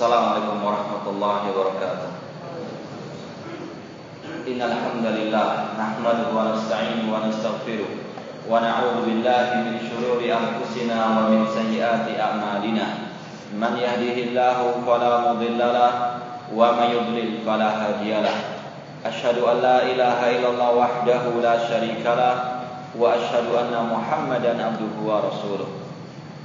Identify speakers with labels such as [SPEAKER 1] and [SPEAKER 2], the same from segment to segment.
[SPEAKER 1] Assalamualaikum warahmatullahi wabarakatuh. Innal hamdalillah nahmaduhu wa nasta'inuhu wa nastaghfiruh wa na'udzu billahi min shururi anfusina wa min sayyiati a'malina. Man yahdihillahu fala mudilla lahu wa man yudlil fala hadiya lahu. Asyhadu an la ilaha illallah wahdahu la syarika lahu wa asyhadu anna Muhammadan abduhu wa rasuluh.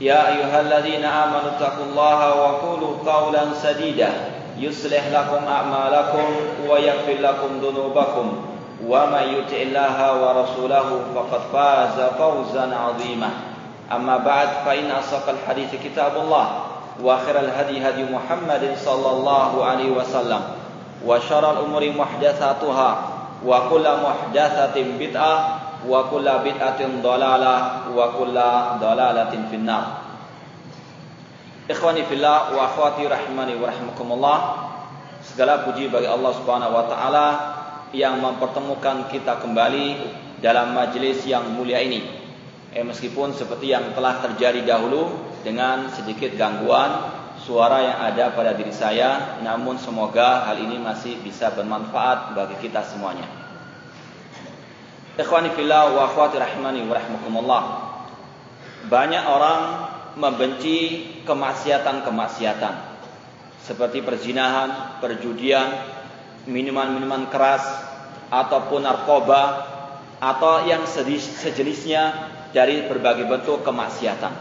[SPEAKER 1] يا أيها الذين آمنوا اتقوا الله وقولوا قولا سديدا. يصلح لكم أعمالكم ويغفر لكم ذنوبكم. ومن يطع الله ورسوله فقد فاز فوزا عظيما. أما بعد فإن أصدق الحديث كتاب الله وخير الهدي هدي محمد صلى الله عليه وسلم. وشر الأمور محدثاتها وكل محدثة بدعة wa kulla bid'atin dhalalah wa kulla dhalalatin finnar. Ikhwani fillah wa akhwati rahimani wa rahimakumullah. Segala puji bagi Allah Subhanahu wa taala yang mempertemukan kita kembali dalam majelis yang mulia ini. Eh, meskipun seperti yang telah terjadi dahulu dengan sedikit gangguan suara yang ada pada diri saya, namun semoga hal ini masih bisa bermanfaat bagi kita semuanya. Ikhwani fillah wa akhwati rahimani wa rahmakumullah. Banyak orang membenci kemaksiatan-kemaksiatan seperti perzinahan, perjudian, minuman-minuman keras ataupun narkoba atau yang sejenisnya dari berbagai bentuk kemaksiatan.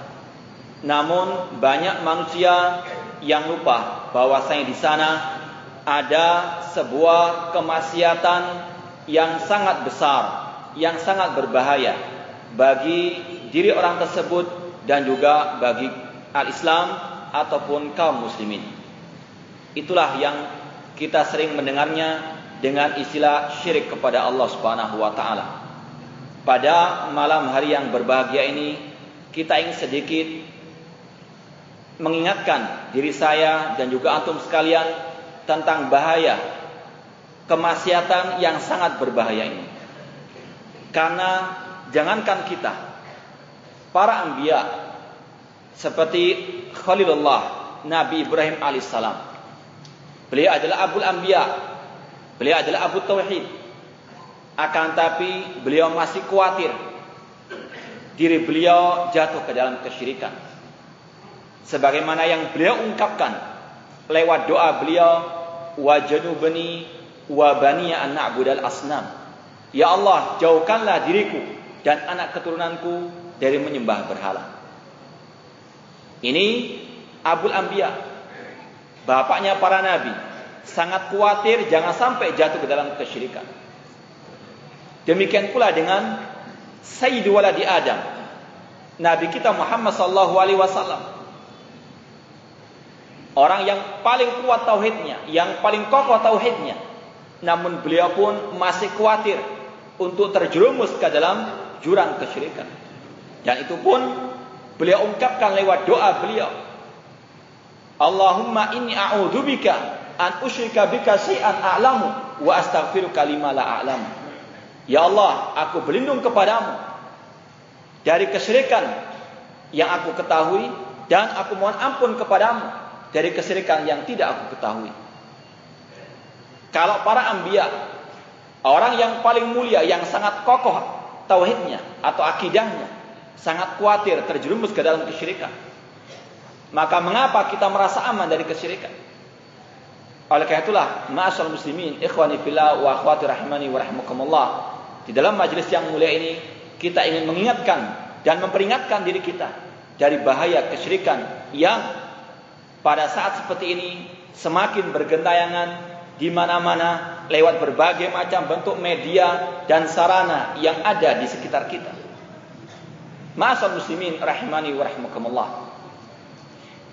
[SPEAKER 1] Namun banyak manusia yang lupa bahwasanya di sana ada sebuah kemaksiatan yang sangat besar yang sangat berbahaya bagi diri orang tersebut dan juga bagi al-Islam ataupun kaum muslimin. Itulah yang kita sering mendengarnya dengan istilah syirik kepada Allah Subhanahu wa taala. Pada malam hari yang berbahagia ini kita ingin sedikit mengingatkan diri saya dan juga antum sekalian tentang bahaya kemaksiatan yang sangat berbahaya ini. Karena jangankan kita, para anbiya seperti Khalilullah, Nabi Ibrahim alaihissalam. Beliau adalah Abul Anbiya. Beliau adalah Abu Tauhid. Akan tapi beliau masih khawatir diri beliau jatuh ke dalam kesyirikan. Sebagaimana yang beliau ungkapkan lewat doa beliau wajadubani wa baniya an na'budal asnam. Ya Allah, jauhkanlah diriku dan anak keturunanku dari menyembah berhala. Ini Abul Anbiya, bapaknya para nabi, sangat khawatir jangan sampai jatuh ke dalam kesyirikan. Demikian pula dengan Sayyid waladi Adam, Nabi kita Muhammad sallallahu alaihi wasallam. Orang yang paling kuat tauhidnya, yang paling kokoh tauhidnya. Namun beliau pun masih khawatir untuk terjerumus ke dalam jurang kesyirikan. Dan itu pun beliau ungkapkan lewat doa beliau. Allahumma inni a'udzubika an usyrika bika syai'an a'lamu wa astaghfiruka lima la a'lamu. Ya Allah, aku berlindung kepadamu dari kesyirikan yang aku ketahui dan aku mohon ampun kepadamu dari kesyirikan yang tidak aku ketahui. Kalau para anbiya, orang yang paling mulia yang sangat kokoh tauhidnya atau akidahnya, sangat khawatir terjerumus ke dalam kesyirikan. Maka mengapa kita merasa aman dari kesyirikan? Oleh karena itulah, ma'asal muslimin, ikhwani fillah wa akhwati rahimani wa rahimakumullah. Di dalam majelis yang mulia ini, kita ingin mengingatkan dan memperingatkan diri kita dari bahaya kesyirikan yang pada saat seperti ini semakin bergentayangan di mana-mana lewat berbagai macam bentuk media dan sarana yang ada di sekitar kita. Ma'asal muslimin rahimani wa rahimakumullah.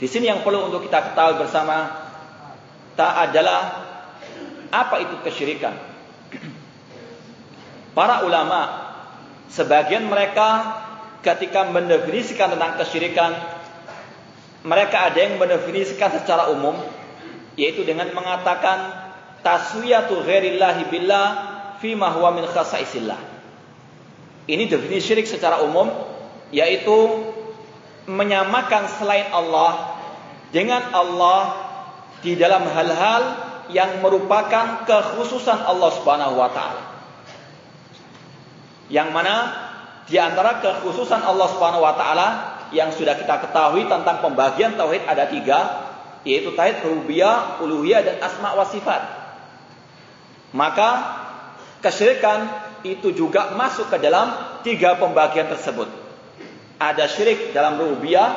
[SPEAKER 1] Di sini yang perlu untuk kita ketahui bersama tak adalah
[SPEAKER 2] Apa itu kesyirikan? Para ulama sebagian mereka ketika mendefinisikan tentang kesyirikan mereka ada yang mendefinisikan secara umum yaitu dengan mengatakan taswiyatu ghairillahi billah fi ma huwa min khasaisillah. Ini definisi syirik secara umum yaitu menyamakan selain Allah dengan Allah di dalam hal-hal yang merupakan kekhususan Allah Subhanahu wa taala. Yang mana di antara kekhususan Allah Subhanahu wa taala yang sudah kita ketahui tentang pembagian tauhid ada tiga, yaitu tauhid rububiyah, uluhiyah dan asma wa sifat. Maka kesyirikan itu juga masuk ke dalam tiga pembagian tersebut. Ada syirik dalam rububiyah,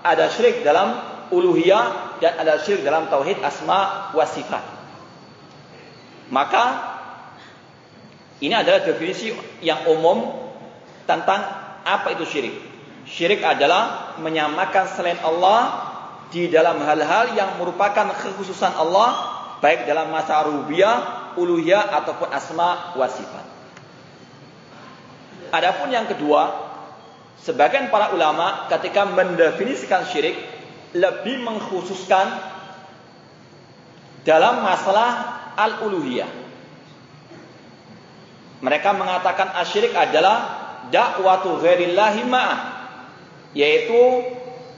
[SPEAKER 2] ada syirik dalam uluhiyah dan ada syirik dalam tauhid asma wa sifat. Maka ini adalah definisi yang umum tentang apa itu syirik. Syirik adalah menyamakan selain Allah di dalam hal-hal yang merupakan kekhususan Allah baik dalam masa rububiyah, uluhiyah ataupun asma wa sifat. Adapun yang kedua, sebagian para ulama ketika mendefinisikan syirik lebih mengkhususkan dalam masalah al-uluhiyah. Mereka mengatakan asyirik adalah dakwatu ghairillahi ma'ah yaitu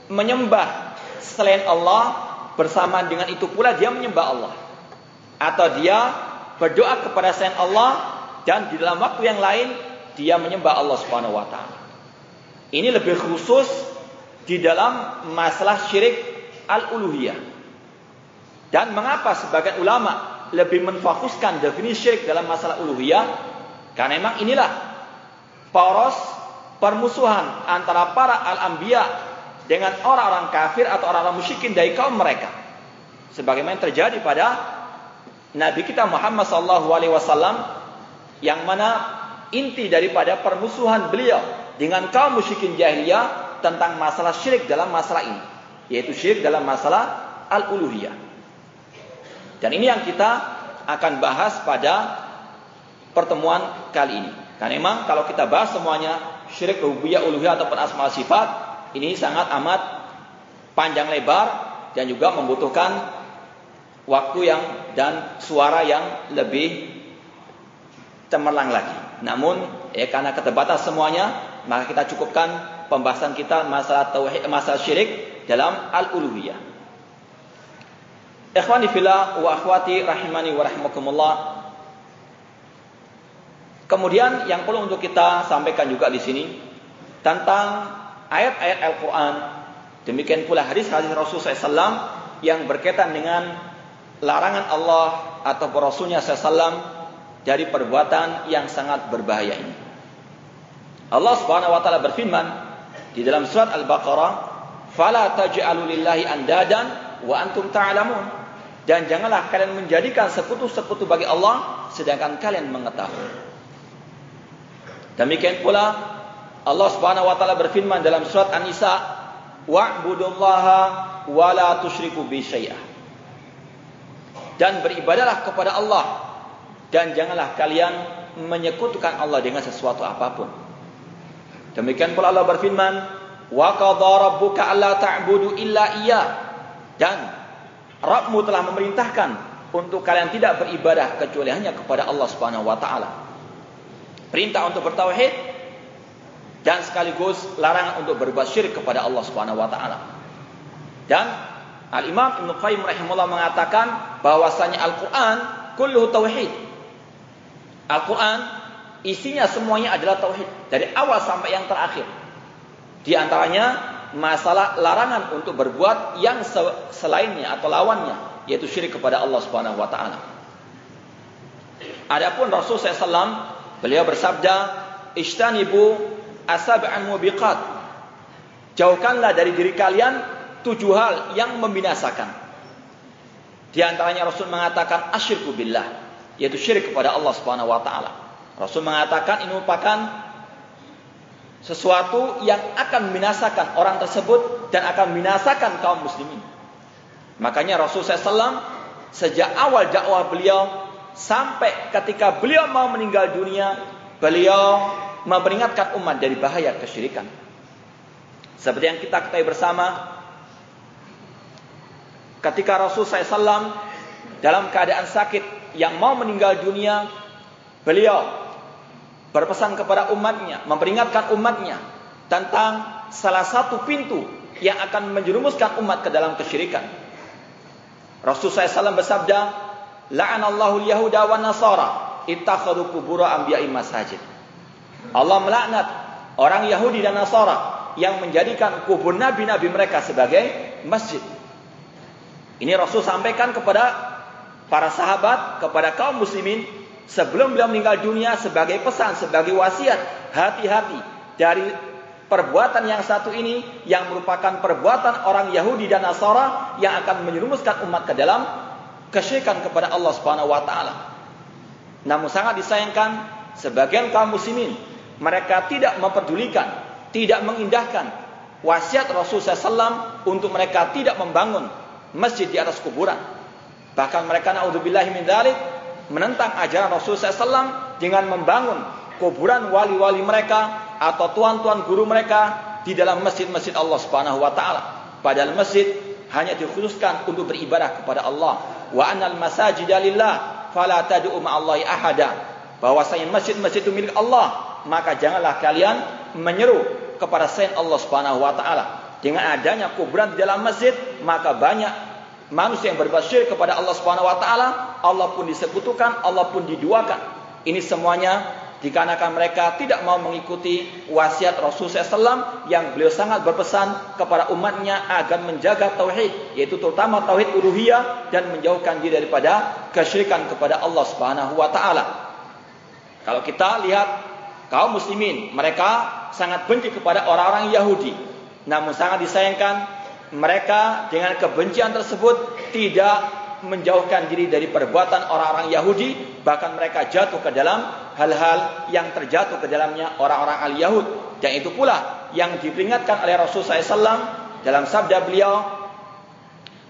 [SPEAKER 2] menyembah selain Allah bersama dengan itu pula dia menyembah Allah atau dia berdoa kepada selain Allah dan di dalam waktu yang lain dia menyembah Allah Subhanahu wa taala. Ini lebih khusus di dalam masalah syirik al-uluhiyah. Dan mengapa sebagian ulama lebih menfokuskan definisi syirik dalam masalah uluhiyah? Karena memang inilah poros permusuhan antara para al-anbiya dengan orang-orang kafir atau orang-orang musyrikin dari kaum mereka. Sebagaimana terjadi pada Nabi kita Muhammad sallallahu alaihi wasallam yang mana inti daripada permusuhan beliau dengan kaum musyrikin jahiliyah tentang masalah syirik dalam masalah ini, yaitu syirik dalam masalah al-uluhiyah. Dan ini yang kita akan bahas pada pertemuan kali ini. Karena memang kalau kita bahas semuanya syirik rububiyah uluhiyah ataupun asma sifat ini sangat amat panjang lebar dan juga membutuhkan waktu yang dan suara yang lebih cemerlang lagi. Namun ya karena keterbatasan semuanya maka kita cukupkan pembahasan kita masalah tauhid masalah syirik dalam al-uluhiyah. Ikhwani fillah wa akhwati rahimani wa rahimakumullah. Kemudian yang perlu untuk kita sampaikan juga di sini tentang ayat-ayat Al-Quran. Demikian pula hadis-hadis Rasulullah SAW yang berkaitan dengan larangan Allah atau Rasulnya SAW dari perbuatan yang sangat berbahaya ini. Allah Subhanahu wa taala berfirman di dalam surat Al-Baqarah, "Fala taj'alu lillahi andadan wa antum ta'lamun." Dan janganlah kalian menjadikan sekutu-sekutu bagi Allah sedangkan kalian mengetahui. Demikian pula Allah Subhanahu wa taala berfirman dalam surat An-Nisa, "Wa'budullaha wa la tusyriku bi syai'ah." Dan beribadalah kepada Allah dan janganlah kalian menyekutukan Allah dengan sesuatu apapun. Demikian pula Allah berfirman, "Wa qadha rabbuka alla ta'budu illa iyyah." Dan Rabbmu telah memerintahkan untuk kalian tidak beribadah kecuali hanya kepada Allah Subhanahu wa taala. Perintah untuk bertauhid dan sekaligus larangan untuk berbuat syirik kepada Allah Subhanahu wa taala. Dan Al-Imam Ibnu Qayyim rahimahullah mengatakan bahwasanya Al-Qur'an kulluhu tauhid. Al-Qur'an isinya semuanya adalah tauhid dari awal sampai yang terakhir. Di antaranya masalah larangan untuk berbuat yang selainnya atau lawannya yaitu syirik kepada Allah Subhanahu wa taala. Adapun Rasul SAW Beliau bersabda, "Ishtanibu asab'an mubiqat." Jauhkanlah dari diri kalian tujuh hal yang membinasakan. Di antaranya Rasul mengatakan asyirku billah, yaitu syirik kepada Allah Subhanahu wa taala. Rasul mengatakan ini merupakan sesuatu yang akan membinasakan orang tersebut dan akan membinasakan kaum muslimin. Makanya Rasul SAW sejak awal dakwah beliau sampai ketika beliau mau meninggal dunia, beliau memperingatkan umat dari bahaya kesyirikan. Seperti yang kita ketahui bersama, ketika Rasul SAW dalam keadaan sakit yang mau meninggal dunia, beliau berpesan kepada umatnya, memperingatkan umatnya tentang salah satu pintu yang akan menjerumuskan umat ke dalam kesyirikan. Rasul SAW bersabda, La'anallahu al-Yahuda wa Nasara ittakhadhu qubur anbiya'i masajid. Allah melaknat orang Yahudi dan Nasara yang menjadikan kubur nabi-nabi mereka sebagai masjid. Ini Rasul sampaikan kepada para sahabat, kepada kaum muslimin sebelum beliau meninggal dunia sebagai pesan, sebagai wasiat, hati-hati dari perbuatan yang satu ini yang merupakan perbuatan orang Yahudi dan Nasara yang akan menyerumuskan umat ke dalam kesyirikan kepada Allah Subhanahu wa taala. Namun sangat disayangkan sebagian kaum muslimin mereka tidak memperdulikan, tidak mengindahkan wasiat Rasulullah SAW untuk mereka tidak membangun masjid di atas kuburan. Bahkan mereka naudzubillahi min dzalik menentang ajaran Rasulullah SAW dengan membangun kuburan wali-wali mereka atau tuan-tuan guru mereka di dalam masjid-masjid Allah Subhanahu wa taala. Padahal masjid hanya dikhususkan untuk beribadah kepada Allah. Wa anal masajida lillah fala tad'u ma'allahi ahada. Bahwasanya masjid-masjid itu milik Allah, maka janganlah kalian menyeru kepada selain Allah Subhanahu wa taala. Dengan adanya kuburan di dalam masjid, maka banyak manusia yang berbuat syirik kepada Allah Subhanahu wa taala, Allah pun disekutukan, Allah pun diduakan. Ini semuanya dikarenakan mereka tidak mau mengikuti wasiat Rasulullah SAW yang beliau sangat berpesan kepada umatnya agar menjaga tauhid yaitu terutama tauhid uluhiyah dan menjauhkan diri daripada kesyirikan kepada Allah Subhanahu wa taala. Kalau kita lihat kaum muslimin, mereka sangat benci kepada orang-orang Yahudi. Namun sangat disayangkan mereka dengan kebencian tersebut tidak menjauhkan diri dari perbuatan orang-orang Yahudi, bahkan mereka jatuh ke dalam hal-hal yang terjatuh ke dalamnya orang-orang al-Yahud. Dan itu pula yang diperingatkan oleh Rasulullah SAW dalam sabda beliau,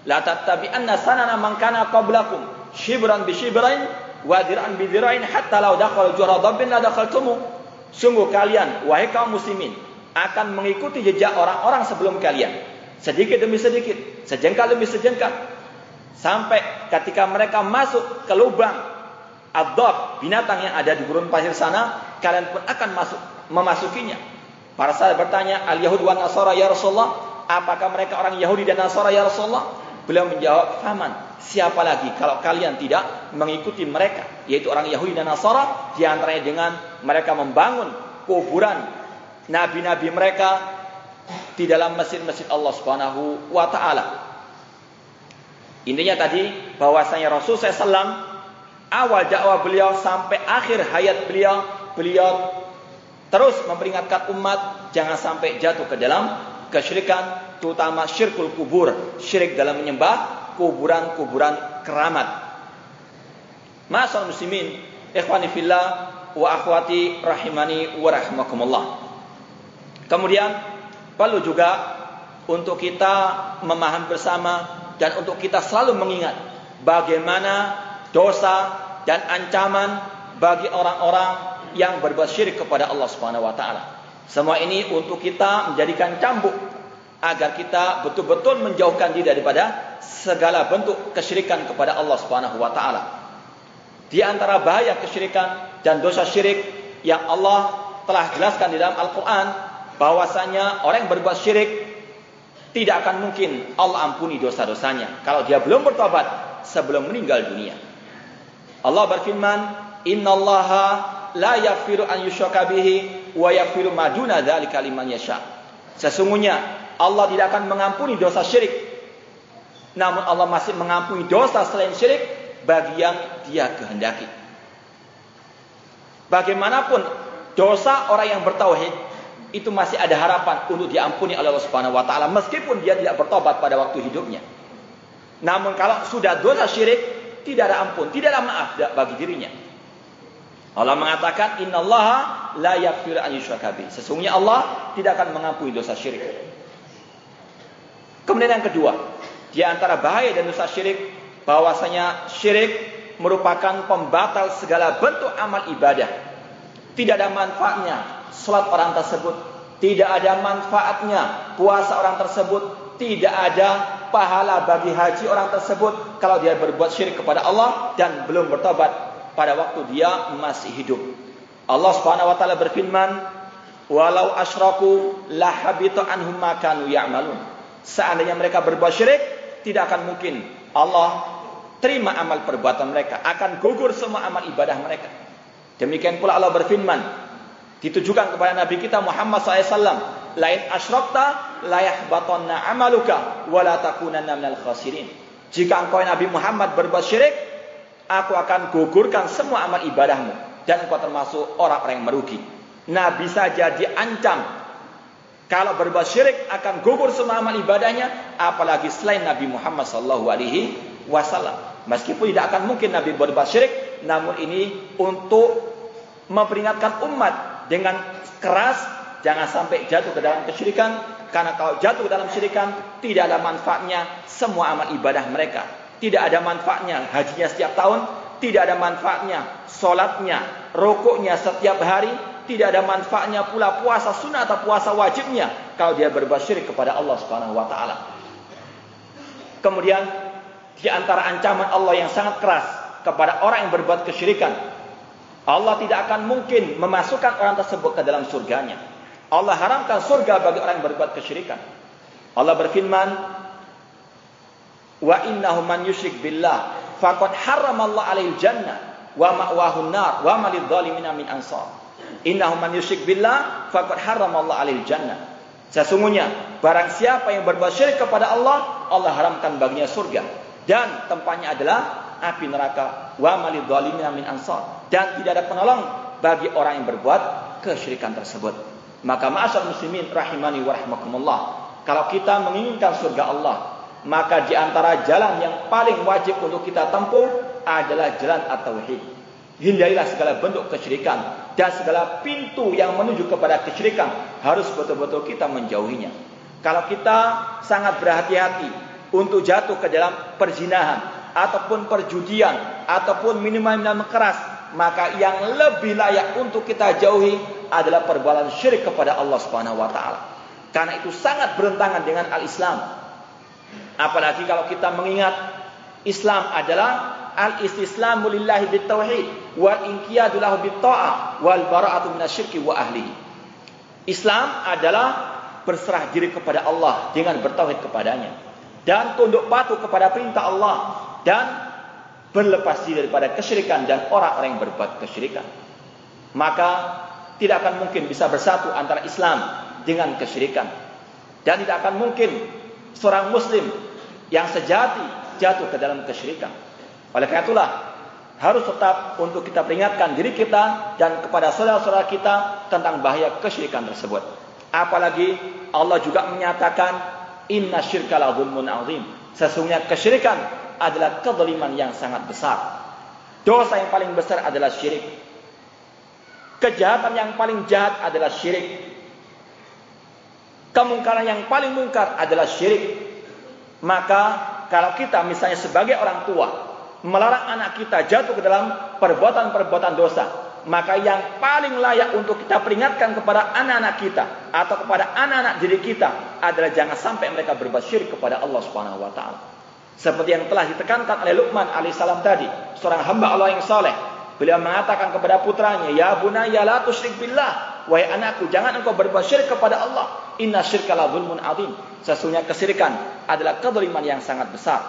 [SPEAKER 2] La tattabi'anna sanana man kana qablakum shibran bi shibrain wa dir'an bi dir'ain hatta law dakhala juhra dabbin la dakhaltumu. Sungguh kalian wahai kaum muslimin akan mengikuti jejak orang-orang sebelum kalian sedikit demi sedikit, sejengkal demi sejengkal Sampai ketika mereka masuk ke lubang adab binatang yang ada di gurun pasir sana, kalian pun akan masuk memasukinya. Para sahabat bertanya, "Al Yahud wa Nasara ya Rasulullah?" Apakah mereka orang Yahudi dan Nasara ya Rasulullah? Beliau menjawab, "Faman, siapa lagi kalau kalian tidak mengikuti mereka, yaitu orang Yahudi dan Nasara, di antaranya dengan mereka membangun kuburan nabi-nabi mereka di dalam masjid-masjid Allah Subhanahu wa taala. Intinya tadi bahwasanya Rasul SAW awal dakwah beliau sampai akhir hayat beliau, beliau terus memperingatkan umat jangan sampai jatuh ke dalam kesyirikan, terutama syirkul kubur, syirik dalam menyembah kuburan-kuburan keramat. Masal muslimin, ikhwani fillah wa akhwati rahimani wa rahimakumullah. Kemudian perlu juga untuk kita memahami bersama dan untuk kita selalu mengingat bagaimana dosa dan ancaman bagi orang-orang yang berbuat syirik kepada Allah Subhanahu wa taala. Semua ini untuk kita menjadikan cambuk agar kita betul-betul menjauhkan diri daripada segala bentuk kesyirikan kepada Allah Subhanahu wa taala. Di antara bahaya kesyirikan dan dosa syirik yang Allah telah jelaskan di dalam Al-Qur'an bahwasanya orang yang berbuat syirik tidak akan mungkin Allah ampuni dosa-dosanya kalau dia belum bertobat sebelum meninggal dunia. Allah berfirman, "Innallaha la yaghfiru an yushraka bihi wa yaghfiru ma duna dzalika liman yasha." Sesungguhnya Allah tidak akan mengampuni dosa syirik. Namun Allah masih mengampuni dosa selain syirik bagi yang Dia kehendaki. Bagaimanapun dosa orang yang bertauhid itu masih ada harapan untuk diampuni oleh Allah Subhanahu wa taala meskipun dia tidak bertobat pada waktu hidupnya. Namun kalau sudah dosa syirik tidak ada ampun, tidak ada maaf bagi dirinya. Allah mengatakan innallaha la yaghfiru an Sesungguhnya Allah tidak akan mengampuni dosa syirik. Kemudian yang kedua, di antara bahaya dan dosa syirik bahwasanya syirik merupakan pembatal segala bentuk amal ibadah. Tidak ada manfaatnya salat orang tersebut, tidak ada manfaatnya puasa orang tersebut, tidak ada pahala bagi haji orang tersebut kalau dia berbuat syirik kepada Allah dan belum bertobat pada waktu dia masih hidup. Allah Subhanahu wa taala berfirman, "Walau asyraku la habita anhum ma kanu ya'malun." Seandainya mereka berbuat syirik, tidak akan mungkin Allah terima amal perbuatan mereka, akan gugur semua amal ibadah mereka. Demikian pula Allah berfirman, ditujukan kepada Nabi kita Muhammad SAW, lain asyrokta layah batonna amaluka wala takunanna minal khasirin. Jika engkau Nabi Muhammad berbuat syirik, aku akan gugurkan semua amal ibadahmu dan engkau termasuk orang-orang yang merugi. Nah bisa jadi ancam kalau berbuat syirik akan gugur semua amal ibadahnya, apalagi selain Nabi Muhammad sallallahu alaihi wasallam. Meskipun tidak akan mungkin Nabi berbuat syirik, namun ini untuk memperingatkan umat dengan keras jangan sampai jatuh ke dalam kesyirikan karena kalau jatuh ke dalam syirikan tidak ada manfaatnya semua amal ibadah mereka. Tidak ada manfaatnya hajinya setiap tahun, tidak ada manfaatnya solatnya, rokoknya setiap hari, tidak ada manfaatnya pula puasa sunnah atau puasa wajibnya kalau dia berbuat syirik kepada Allah Subhanahu wa taala. Kemudian di antara ancaman Allah yang sangat keras kepada orang yang berbuat kesyirikan. Allah tidak akan mungkin memasukkan orang tersebut ke dalam surganya. Allah haramkan surga bagi orang yang berbuat kesyirikan. Allah berfirman, "Wa innahu man yusyrik billah faqad haramallahu alaihi jannah wa ma'wahu nar wa ma lidh-dhalimin min ansar." Innahu man yusyrik billah faqad haramallahu alaihi jannah. Sesungguhnya barang siapa yang berbuat syirik kepada Allah, Allah haramkan baginya surga dan tempatnya adalah api neraka wa min ansar dan tidak ada penolong bagi orang yang berbuat kesyirikan tersebut. Maka ma'asyar muslimin rahimani wa rahmakumullah. Kalau kita menginginkan surga Allah, maka di antara jalan yang paling wajib untuk kita tempuh adalah jalan at-tauhid. Hindarilah segala bentuk kesyirikan dan segala pintu yang menuju kepada kesyirikan harus betul-betul kita menjauhinya. Kalau kita sangat berhati-hati untuk jatuh ke dalam perzinahan ataupun perjudian ataupun minuman-minuman keras maka yang lebih layak untuk kita jauhi adalah perbuatan syirik kepada Allah Subhanahu wa taala. Karena itu sangat berentangan dengan al-Islam. Apalagi kalau kita mengingat Islam adalah al-istislamu lillahi bitauhid wal inqiyadu lahu bitta'ah wal bara'atu minasyirki wa ahli. Islam adalah berserah diri kepada Allah dengan bertauhid kepadanya dan tunduk patuh kepada perintah Allah dan berlepas diri daripada kesyirikan dan orang-orang yang berbuat kesyirikan. Maka tidak akan mungkin bisa bersatu antara Islam dengan kesyirikan. Dan tidak akan mungkin seorang muslim yang sejati jatuh ke dalam kesyirikan. Oleh karena itulah harus tetap untuk kita peringatkan diri kita dan kepada saudara-saudara kita tentang bahaya kesyirikan tersebut. Apalagi Allah juga menyatakan Inna syirka la azim. Sesungguhnya kesyirikan adalah kezaliman yang sangat besar. Dosa yang paling besar adalah syirik. Kejahatan yang paling jahat adalah syirik. Kemungkaran yang paling mungkar adalah syirik. Maka kalau kita misalnya sebagai orang tua melarang anak kita jatuh ke dalam perbuatan-perbuatan dosa, maka yang paling layak untuk kita peringatkan kepada anak-anak kita atau kepada anak-anak diri kita adalah jangan sampai mereka berbuat syirik kepada Allah Subhanahu wa taala. Seperti yang telah ditekankan oleh Luqman alaihissalam tadi, seorang hamba Allah yang saleh. Beliau mengatakan kepada putranya, "Ya bunayya la tusyrik billah." Wahai anakku, jangan engkau berbuat syirik kepada Allah. Inna syirka la zulmun azim. Sesungguhnya kesyirikan adalah kezaliman yang sangat besar.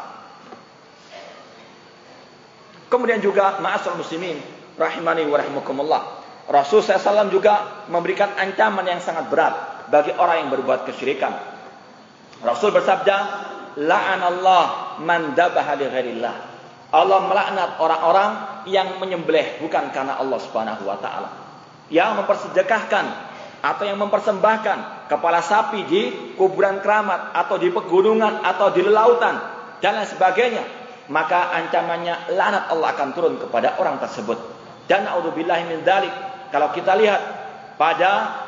[SPEAKER 2] Kemudian juga ma'asal muslimin rahimani wa rahimakumullah. Rasul SAW juga memberikan ancaman yang sangat berat bagi orang yang berbuat kesyirikan. Rasul bersabda, La'anallah man dabaha li ghairillah. Allah melaknat orang-orang yang menyembelih bukan karena Allah Subhanahu wa taala. Yang mempersedekahkan atau yang mempersembahkan kepala sapi di kuburan keramat atau di pegunungan atau di lautan dan lain sebagainya, maka ancamannya laknat Allah akan turun kepada orang tersebut. Dan naudzubillah min dzalik. Kalau kita lihat pada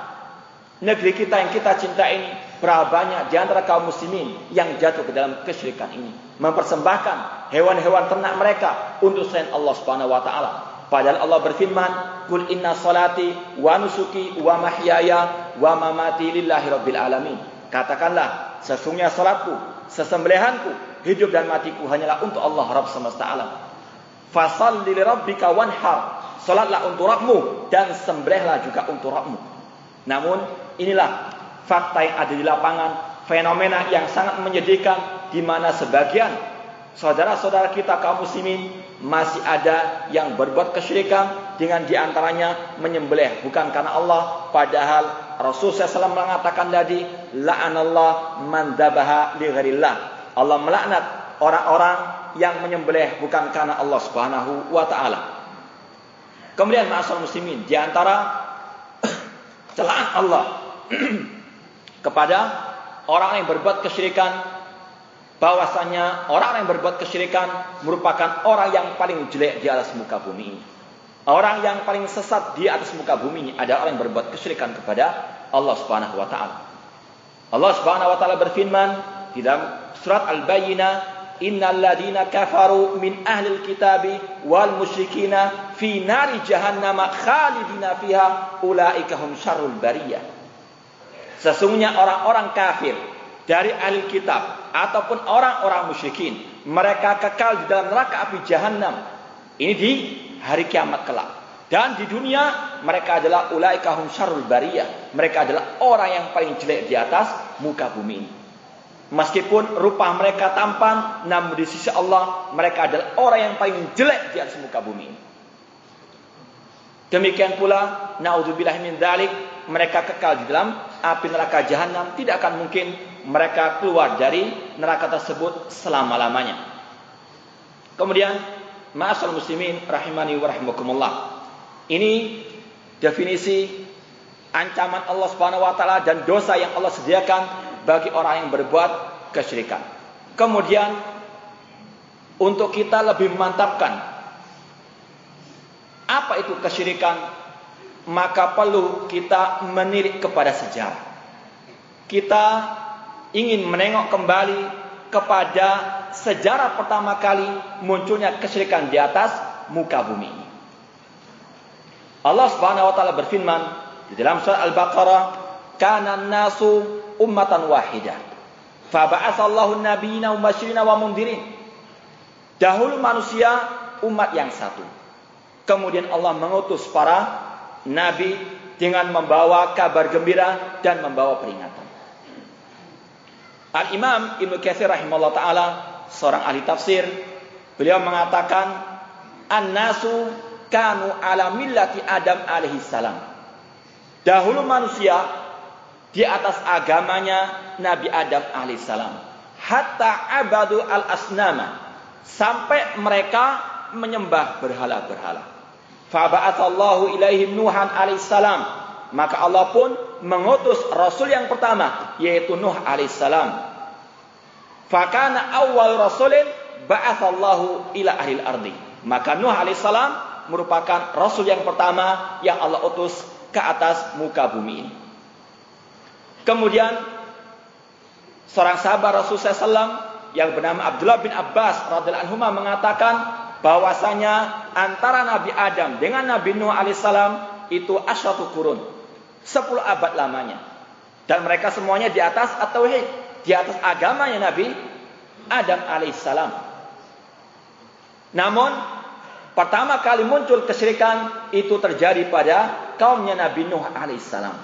[SPEAKER 2] negeri kita yang kita cinta ini, berapa banyak di antara kaum muslimin yang jatuh ke dalam kesyirikan ini. Mempersembahkan hewan-hewan ternak mereka untuk selain Allah Subhanahu wa taala. Padahal Allah berfirman, "Qul inna salati wa nusuki wa mahyaya wa mamati lillahi rabbil alamin." Katakanlah, sesungguhnya salatku, sesembelihanku, hidup dan matiku hanyalah untuk Allah Rabb semesta alam. Fasalli li rabbika wanhar. Salatlah untuk Rabbmu dan sembelihlah juga untuk Rabbmu. Namun inilah fakta yang ada di lapangan, fenomena yang sangat menyedihkan di mana sebagian saudara-saudara kita kaum muslimin masih ada yang berbuat kesyirikan dengan di antaranya menyembelih. Bukan karena Allah padahal Rasul SAW mengatakan tadi la'anallah man dzabaha li ghairillah. Allah melaknat orang-orang yang menyembelih bukan karena Allah Subhanahu wa taala. Kemudian ma'asal muslimin di antara celaan Allah kepada orang yang berbuat kesyirikan bahwasanya orang yang berbuat kesyirikan merupakan orang yang paling jelek di atas muka bumi ini. Orang yang paling sesat di atas muka bumi ini adalah orang yang berbuat kesyirikan kepada Allah Subhanahu wa taala. Allah Subhanahu wa taala berfirman di dalam surat Al-Bayyinah, "Innal ladina kafaru min ahli kitabi wal musyrikina fi nari jahannama khalidina fiha ulaika hum syarrul bariyah." Sesungguhnya orang-orang kafir dari ahli kitab ataupun orang-orang musyrikin, mereka kekal di dalam neraka api jahanam. Ini di hari kiamat kelak. Dan di dunia mereka adalah ulaika hum syarrul bariyah. Mereka adalah orang yang paling jelek di atas muka bumi ini. Meskipun rupa mereka tampan, namun di sisi Allah mereka adalah orang yang paling jelek di atas muka bumi ini. Demikian pula, naudzubillah min dalik, mereka kekal di dalam api neraka jahanam, tidak akan mungkin mereka keluar dari neraka tersebut selama-lamanya. Kemudian, ma'asal muslimin rahimani wa rahimakumullah. Ini definisi ancaman Allah Subhanahu wa taala dan dosa yang Allah sediakan bagi orang yang berbuat kesyirikan. Kemudian untuk kita lebih memantapkan apa itu kesyirikan, maka perlu kita menilik kepada sejarah. Kita ingin menengok kembali kepada sejarah pertama kali munculnya kesyirikan di atas muka bumi. Allah Subhanahu wa taala berfirman di dalam surah Al-Baqarah, "Kana nasu ummatan wahidah." Faba'atsallahu nabiyina mubasysyirin wa mundirin. Dahulu manusia umat yang satu. Kemudian Allah mengutus para nabi dengan membawa kabar gembira dan membawa peringatan. Al-Imam Ibnu Katsir rahimahullah taala seorang ahli tafsir, beliau mengatakan an-nasu kanu ala millati Adam alaihi salam. Dahulu manusia di atas agamanya Nabi Adam alaihi salam. Hatta abadu al-asnama sampai mereka menyembah berhala-berhala. Faba'athallahu ilaihim Nuhan alaihissalam. Maka Allah pun mengutus Rasul yang pertama, yaitu Nuh alaihissalam. Fakana awal Rasulin ba'athallahu ila ahli ardi. Maka Nuh alaihissalam merupakan Rasul yang pertama yang Allah utus ke atas muka bumi ini. Kemudian seorang sahabat Rasul SAW yang bernama Abdullah bin Abbas radhiyallahu anhu mengatakan bahwasanya antara Nabi Adam dengan Nabi Nuh alaihissalam itu asyatu kurun. 10 abad lamanya. Dan mereka semuanya di atas at-tauhid, di atas agamanya Nabi Adam alaihissalam. Namun pertama kali muncul kesyirikan itu terjadi pada kaumnya Nabi Nuh alaihissalam.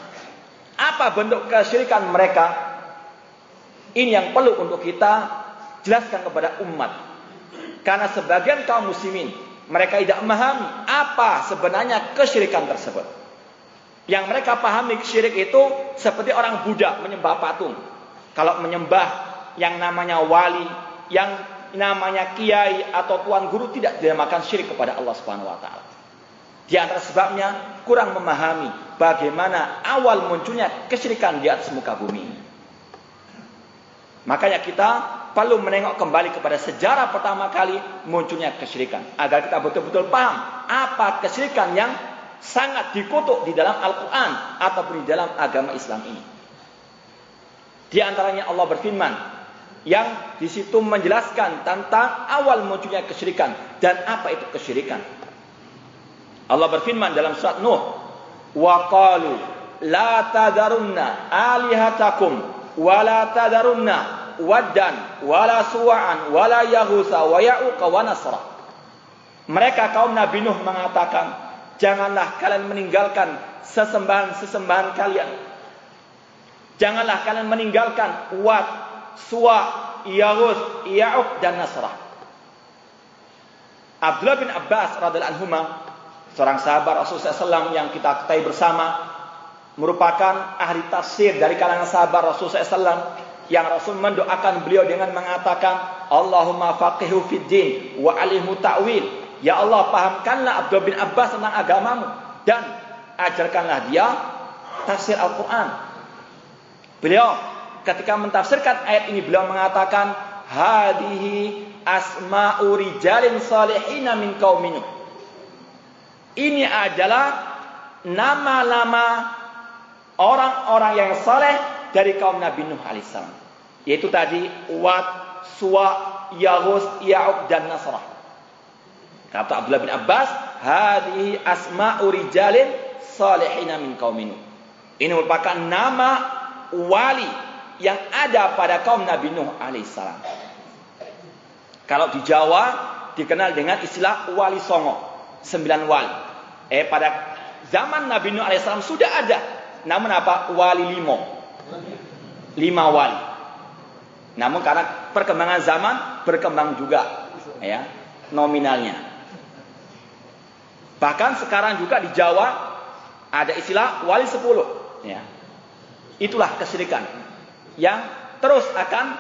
[SPEAKER 2] Apa bentuk kesyirikan mereka? Ini yang perlu untuk kita jelaskan kepada umat karena sebagian kaum muslimin mereka tidak memahami apa sebenarnya kesyirikan tersebut. Yang mereka pahami syirik itu seperti orang Buddha menyembah patung. Kalau menyembah yang namanya wali, yang namanya kiai atau tuan guru tidak dinamakan syirik kepada Allah Subhanahu wa taala. Di antara sebabnya kurang memahami bagaimana awal munculnya kesyirikan di atas muka bumi. Makanya kita perlu menengok kembali kepada sejarah pertama kali munculnya kesyirikan agar kita betul-betul paham apa kesyirikan yang sangat dikutuk di dalam Al-Qur'an ataupun di dalam agama Islam ini. Di antaranya Allah berfirman yang di situ menjelaskan tentang awal munculnya kesyirikan dan apa itu kesyirikan. Allah berfirman dalam surat Nuh, "Wa qalu la tadarunna alihatakum wa la tadarunna waddan wa la suwa'an wa la yaghutsa wa ya'uqa wa nasra." Mereka kaum Nabi Nuh mengatakan, "Janganlah kalian meninggalkan sesembahan-sesembahan kalian. Janganlah kalian meninggalkan Wad, Suwa, Yaghus, Ya'uq dan Nasrah." Abdullah bin Abbas radhiyallahu anhu seorang sahabat Rasulullah SAW yang kita ketahui bersama merupakan ahli tafsir dari kalangan sahabat Rasulullah SAW yang Rasul mendoakan beliau dengan mengatakan Allahumma faqihu fid din wa alimu ta'wil. Ya Allah pahamkanlah Abdul bin Abbas tentang agamamu dan ajarkanlah dia tafsir Al-Qur'an. Beliau ketika mentafsirkan ayat ini beliau mengatakan hadihi asma'u rijalin salihina min qauminu ini adalah nama-nama orang-orang yang saleh dari kaum Nabi Nuh alaihissalam. Yaitu tadi Wad, Suwa, Yahus, Ya'ub dan Nasrah. Kata Abdullah bin Abbas, hadhihi asma'u rijalin salihina min qauminu. Ini merupakan nama wali yang ada pada kaum Nabi Nuh alaihissalam. Kalau di Jawa dikenal dengan istilah wali songo sembilan wali. Eh pada zaman Nabi Nuh alaihissalam sudah ada. Namun apa? Wali limo. Lima wali. Namun karena perkembangan zaman berkembang juga ya nominalnya. Bahkan sekarang juga di Jawa ada istilah wali sepuluh. Ya. Itulah kesyirikan yang terus akan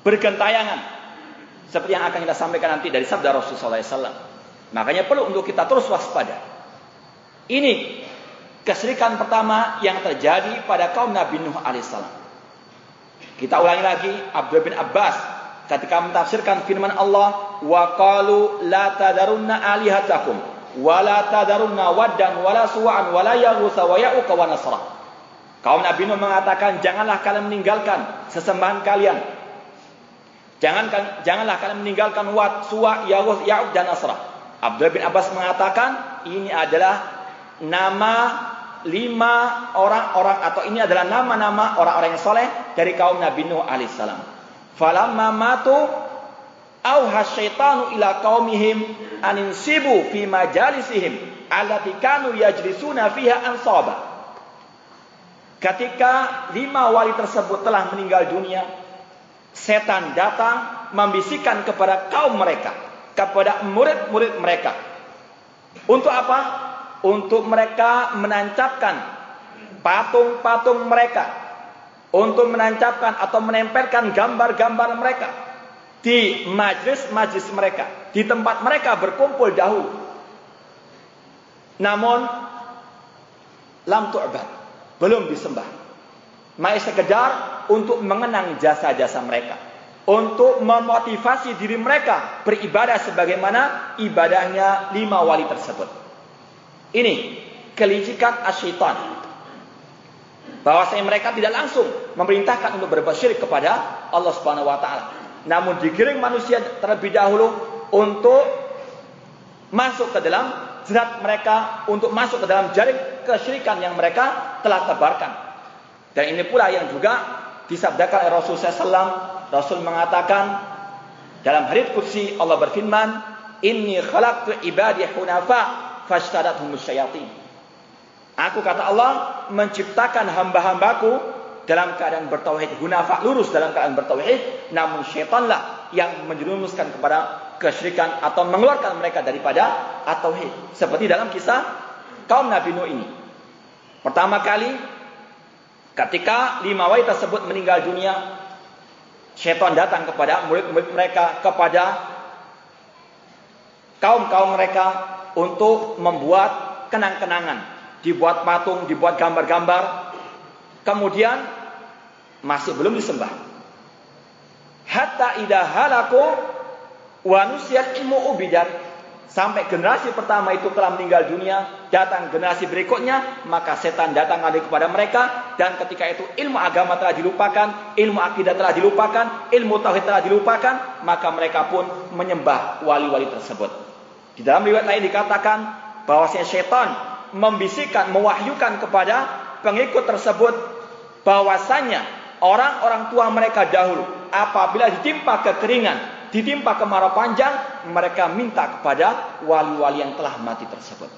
[SPEAKER 2] bergentayangan seperti yang akan kita sampaikan nanti dari sabda Rasulullah SAW. Makanya perlu untuk kita terus waspada. Ini keserikan pertama yang terjadi pada kaum Nabi Nuh alaihissalam. Kita ulangi lagi Abdul bin Abbas ketika mentafsirkan firman Allah wa qalu la tadarunna alihatakum wa la tadarunna waddan wa la suwa'an wa la yaghutsa wa wa nasra. Kaum Nabi Nuh mengatakan janganlah kalian meninggalkan sesembahan kalian. Jangan janganlah kalian meninggalkan Wad, Suwa, Ya'uq dan Nasrah. Abdullah bin Abbas mengatakan ini adalah nama lima orang-orang atau ini adalah nama-nama orang-orang yang soleh dari kaum Nabi Nuh alaihissalam. Falamma matu auha syaitanu ila qaumihim aninsibu fi majalisihim allati kanu yajlisuna fiha ansaba. Ketika lima wali tersebut telah meninggal dunia, setan datang membisikkan kepada kaum mereka kepada murid-murid mereka. Untuk apa? Untuk mereka menancapkan patung-patung mereka. Untuk menancapkan atau menempelkan gambar-gambar mereka. Di majlis-majlis mereka. Di tempat mereka berkumpul dahulu. Namun, lam tu'bad. Belum disembah. Masih sekedar untuk mengenang jasa-jasa mereka untuk memotivasi diri mereka beribadah sebagaimana ibadahnya lima wali tersebut. Ini kelicikan asyaitan. Bahwasanya mereka tidak langsung memerintahkan untuk berbuat syirik kepada Allah Subhanahu wa taala. Namun digiring manusia terlebih dahulu untuk masuk ke dalam jerat mereka untuk masuk ke dalam jaring kesyirikan yang mereka telah tebarkan. Dan ini pula yang juga disabdakan oleh Rasulullah SAW Rasul mengatakan dalam hadits kursi Allah berfirman, "Inni khalaqtu ibadi hunafa fashtadathum syayatin." Aku kata Allah menciptakan hamba-hambaku dalam keadaan bertauhid. Hunafa lurus dalam keadaan bertauhid namun syaitanlah yang menjerumuskan kepada kesyirikan atau mengeluarkan mereka daripada at-tauhid. Seperti dalam kisah kaum Nabi Nuh ini. Pertama kali ketika lima wali tersebut meninggal dunia Syaitan datang kepada murid-murid mereka, kepada kaum-kaum mereka untuk membuat kenang-kenangan. Dibuat patung, dibuat gambar-gambar. Kemudian masih belum disembah. Hatta idha halaku wa ilmu ubidan. sampai generasi pertama itu telah meninggal dunia, datang generasi berikutnya, maka setan datang lagi kepada mereka dan ketika itu ilmu agama telah dilupakan, ilmu akidah telah dilupakan, ilmu tauhid telah dilupakan, maka mereka pun menyembah wali-wali tersebut. Di dalam riwayat lain dikatakan bahwasanya setan membisikkan, mewahyukan kepada pengikut tersebut bahwasanya orang-orang tua mereka dahulu apabila ditimpa kekeringan, ditimpa kemarau panjang, mereka minta kepada wali-wali yang telah mati tersebut.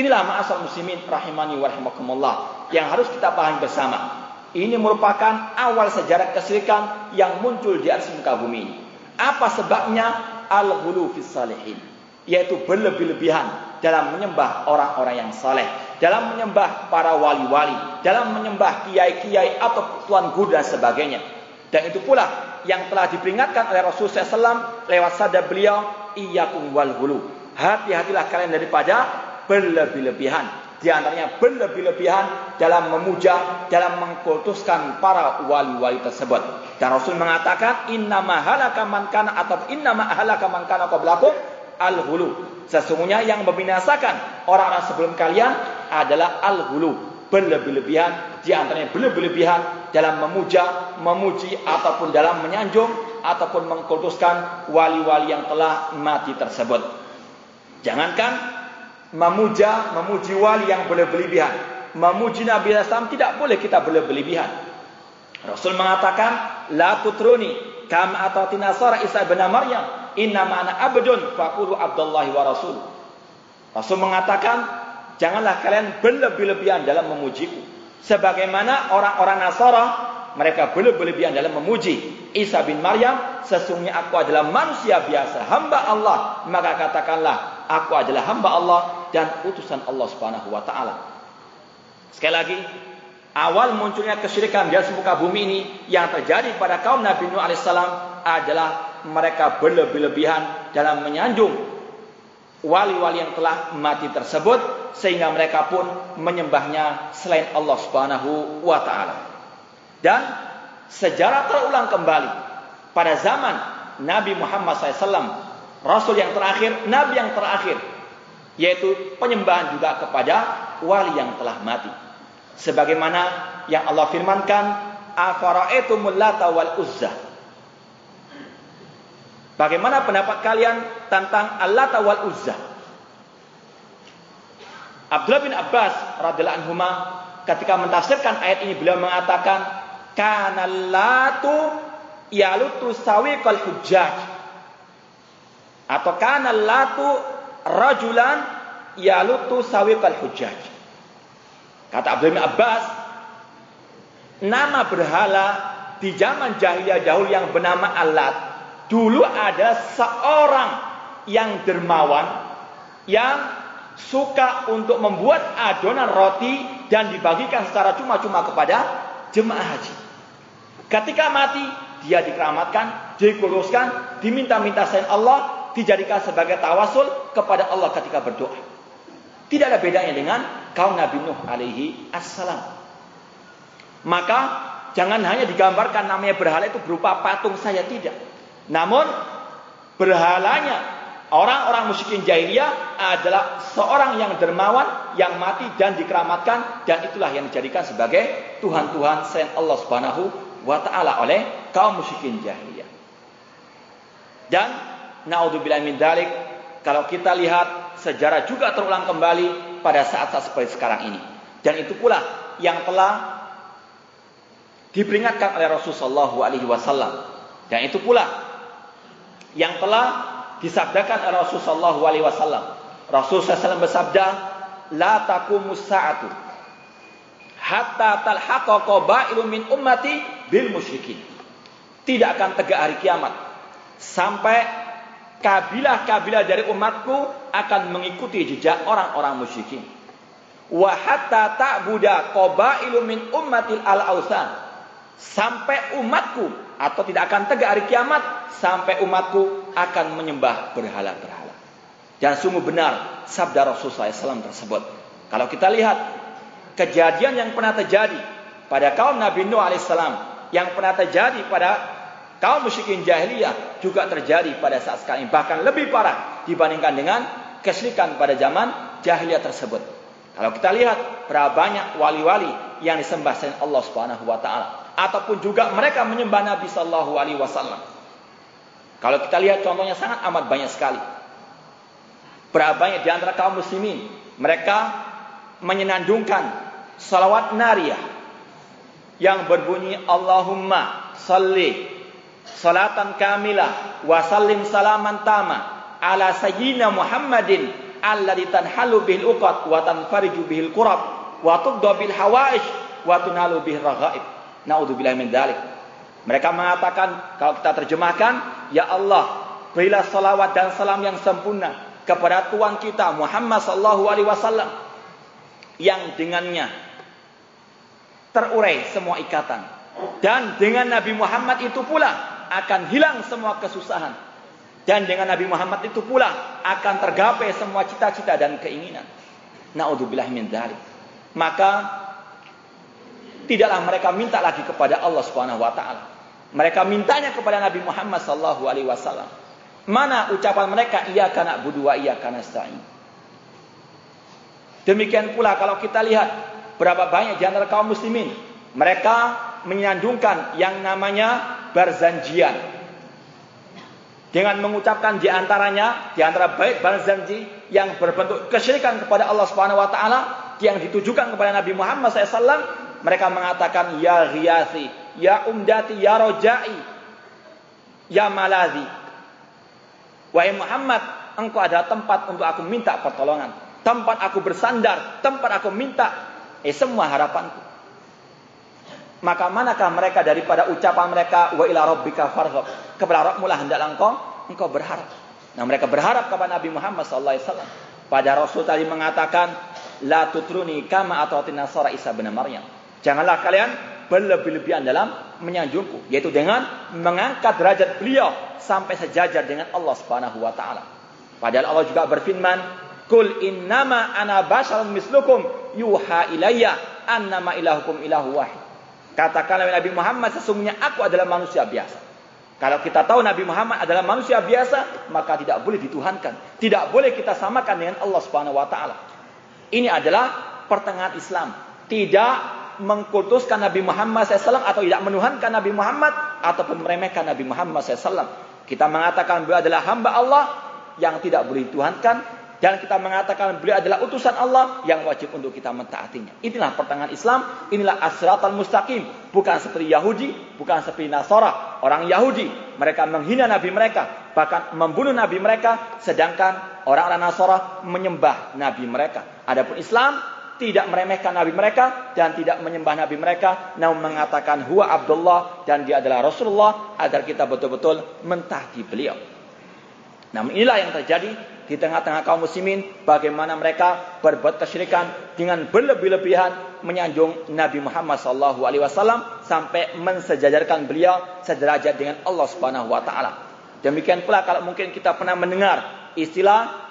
[SPEAKER 2] Inilah ma'asal muslimin rahimani wa rahimakumullah yang harus kita pahami bersama. Ini merupakan awal sejarah kesyirikan yang muncul di atas muka bumi. Apa sebabnya? Al-ghulu fis salihin. Yaitu berlebih-lebihan dalam menyembah orang-orang yang saleh, dalam menyembah para wali-wali, dalam menyembah kiai-kiai atau tuan guru dan sebagainya. Dan itu pula yang telah diperingatkan oleh Rasulullah SAW lewat sabda beliau, iyyakum wal hulu. Hati-hatilah kalian daripada berlebih-lebihan. Di antaranya berlebih-lebihan dalam memuja, dalam mengkultuskan para wali-wali tersebut. Dan Rasul mengatakan, inna mahalaka man atau inna mahalaka man kana qablakum al-hulu. Sesungguhnya yang membinasakan orang-orang sebelum kalian adalah al-hulu berlebih-lebihan di antaranya berlebih-lebihan dalam memuja, memuji ataupun dalam menyanjung ataupun mengkultuskan wali-wali yang telah mati tersebut. Jangankan memuja, memuji wali yang berlebihan, memuji Nabi SAW tidak boleh kita berlebihan. Rasul mengatakan, la tutruni kam atati nasara Isa bin Maryam, inna ma'ana abdun faqulu Abdullahi wa Rasul. Rasul mengatakan, janganlah kalian berlebih-lebihan dalam memujiku. Sebagaimana orang-orang Nasara, mereka berlebih-lebihan dalam memuji Isa bin Maryam, sesungguhnya aku adalah manusia biasa, hamba Allah. Maka katakanlah, aku adalah hamba Allah dan utusan Allah Subhanahu wa taala. Sekali lagi, awal munculnya kesyirikan di atas muka bumi ini yang terjadi pada kaum Nabi Nuh alaihissalam adalah mereka berlebih-lebihan dalam menyanjung wali-wali yang telah mati tersebut sehingga mereka pun menyembahnya selain Allah Subhanahu wa taala. Dan sejarah terulang kembali pada zaman Nabi Muhammad SAW, Rasul yang terakhir, Nabi yang terakhir, yaitu penyembahan juga kepada wali yang telah mati. Sebagaimana yang Allah firmankan, "Afara'aitumul Lata wal Uzza." Bagaimana pendapat kalian tentang Allah wal Uzza? Abdullah bin Abbas radhiyallahu anhu ketika mentafsirkan ayat ini beliau mengatakan kana latu yalutu sawiqal hujjaj atau kana latu rajulan yalutu sawiqal hujjaj. Kata Abdullah bin Abbas nama berhala di zaman jahiliyah dahulu yang bernama Alat dulu ada seorang yang dermawan yang suka untuk membuat adonan roti dan dibagikan secara cuma-cuma kepada jemaah haji. Ketika mati, dia dikeramatkan, dikuluskan, diminta-minta selain Allah, dijadikan sebagai tawasul kepada Allah ketika berdoa. Tidak ada bedanya dengan kaum Nabi Nuh alaihi assalam. Maka jangan hanya digambarkan namanya berhala itu berupa patung saya tidak. Namun berhalanya orang-orang musyrikin jahiliyah adalah seorang yang dermawan yang mati dan dikeramatkan dan itulah yang dijadikan sebagai tuhan-tuhan selain Allah Subhanahu wa taala oleh kaum musyrikin jahiliyah. Dan naudzubillah min dalik kalau kita lihat sejarah juga terulang kembali pada saat-saat seperti sekarang ini. Dan itu pula yang telah diperingatkan oleh Rasulullah SAW. Dan itu pula yang telah disabdakan oleh Rasulullah SAW. Rasulullah SAW bersabda, La takumus sa'atu hatta talhaqa qabailu min ummati bil musyrikin. Tidak akan tegak hari kiamat sampai kabilah-kabilah dari umatku akan mengikuti jejak orang-orang musyrikin. Wa hatta ta'buda qabailu min ummatil al-ausan. Sampai umatku atau tidak akan tegak hari kiamat sampai umatku akan menyembah berhala-berhala. Dan sungguh benar sabda Rasulullah SAW tersebut. Kalau kita lihat kejadian yang pernah terjadi pada kaum Nabi Nuh alaihissalam, yang pernah terjadi pada kaum musyrikin jahiliyah juga terjadi pada saat sekarang. Bahkan lebih parah dibandingkan dengan kesyirikan pada zaman jahiliyah tersebut. Kalau kita lihat berapa banyak wali-wali yang disembah selain Allah Subhanahu wa taala ataupun juga mereka menyembah Nabi sallallahu alaihi wasallam. Kalau kita lihat contohnya sangat amat banyak sekali. Berapa banyak di antara kaum muslimin mereka menyenandungkan salawat nariyah yang berbunyi Allahumma salli salatan kamilah wa sallim salaman tama ala sayyidina Muhammadin alladhi tanhalu bihil uqad wa tanfariju bihil qurab wa tudda bil hawaish wa tunalu bihil raghaib. Naudzubillahi min dzalik. Mereka mengatakan kalau kita terjemahkan, ya Allah, berilah salawat dan salam yang sempurna kepada Tuhan kita Muhammad sallallahu alaihi wasallam yang dengannya terurai semua ikatan dan dengan Nabi Muhammad itu pula akan hilang semua kesusahan dan dengan Nabi Muhammad itu pula akan tergapai semua cita-cita dan keinginan. Naudzubillah min dzalik. Maka tidaklah mereka minta lagi kepada Allah Subhanahu wa taala. Mereka mintanya kepada Nabi Muhammad sallallahu alaihi wasallam. Mana ucapan mereka iyyaka na'budu wa iyyaka nasta'in. Demikian pula kalau kita lihat berapa banyak di antara kaum muslimin mereka menyandungkan yang namanya barzanjian. Dengan mengucapkan di antaranya di antara baik barzanji yang berbentuk kesyirikan kepada Allah Subhanahu wa taala yang ditujukan kepada Nabi Muhammad SAW mereka mengatakan ya ghiyasi, ya umdati, ya rojai, ya malazi. Wahai Muhammad, engkau ada tempat untuk aku minta pertolongan. Tempat aku bersandar, tempat aku minta eh semua harapanku. Maka manakah mereka daripada ucapan mereka wa ila rabbika farghab. Kepada Rabbmu lah hendaklah engkau engkau berharap. Nah, mereka berharap kepada Nabi Muhammad sallallahu alaihi wasallam. Pada Rasul tadi mengatakan la tutruni kama atau nasara Isa bin Maryam. Janganlah kalian berlebih-lebihan dalam menyanjungku, yaitu dengan mengangkat derajat beliau sampai sejajar dengan Allah Subhanahu wa taala. Padahal Allah juga berfirman, "Qul innama ana basyarun mislukum yuha ilayya annama ilahukum ilahu wahid." Katakanlah Nabi Muhammad sesungguhnya aku adalah manusia biasa. Kalau kita tahu Nabi Muhammad adalah manusia biasa, maka tidak boleh dituhankan. Tidak boleh kita samakan dengan Allah Subhanahu wa taala. Ini adalah pertengahan Islam. Tidak mengkultuskan Nabi Muhammad SAW atau tidak menuhankan Nabi Muhammad ataupun meremehkan Nabi Muhammad SAW. Kita mengatakan beliau adalah hamba Allah yang tidak boleh dituhankan dan kita mengatakan beliau adalah utusan Allah yang wajib untuk kita mentaatinya. Inilah pertengahan Islam, inilah asratul mustaqim. Bukan seperti Yahudi, bukan seperti Nasara. Orang Yahudi, mereka menghina Nabi mereka, bahkan membunuh Nabi mereka, sedangkan orang-orang Nasara menyembah Nabi mereka. Adapun Islam, tidak meremehkan nabi mereka dan tidak menyembah nabi mereka namun mengatakan huwa Abdullah dan dia adalah Rasulullah agar kita betul-betul mentaati beliau. Namun inilah yang terjadi di tengah-tengah kaum muslimin bagaimana mereka berbuat kesyirikan dengan berlebih-lebihan menyanjung Nabi Muhammad sallallahu alaihi wasallam sampai mensejajarkan beliau sederajat dengan Allah Subhanahu wa taala. Demikian pula kalau mungkin kita pernah mendengar istilah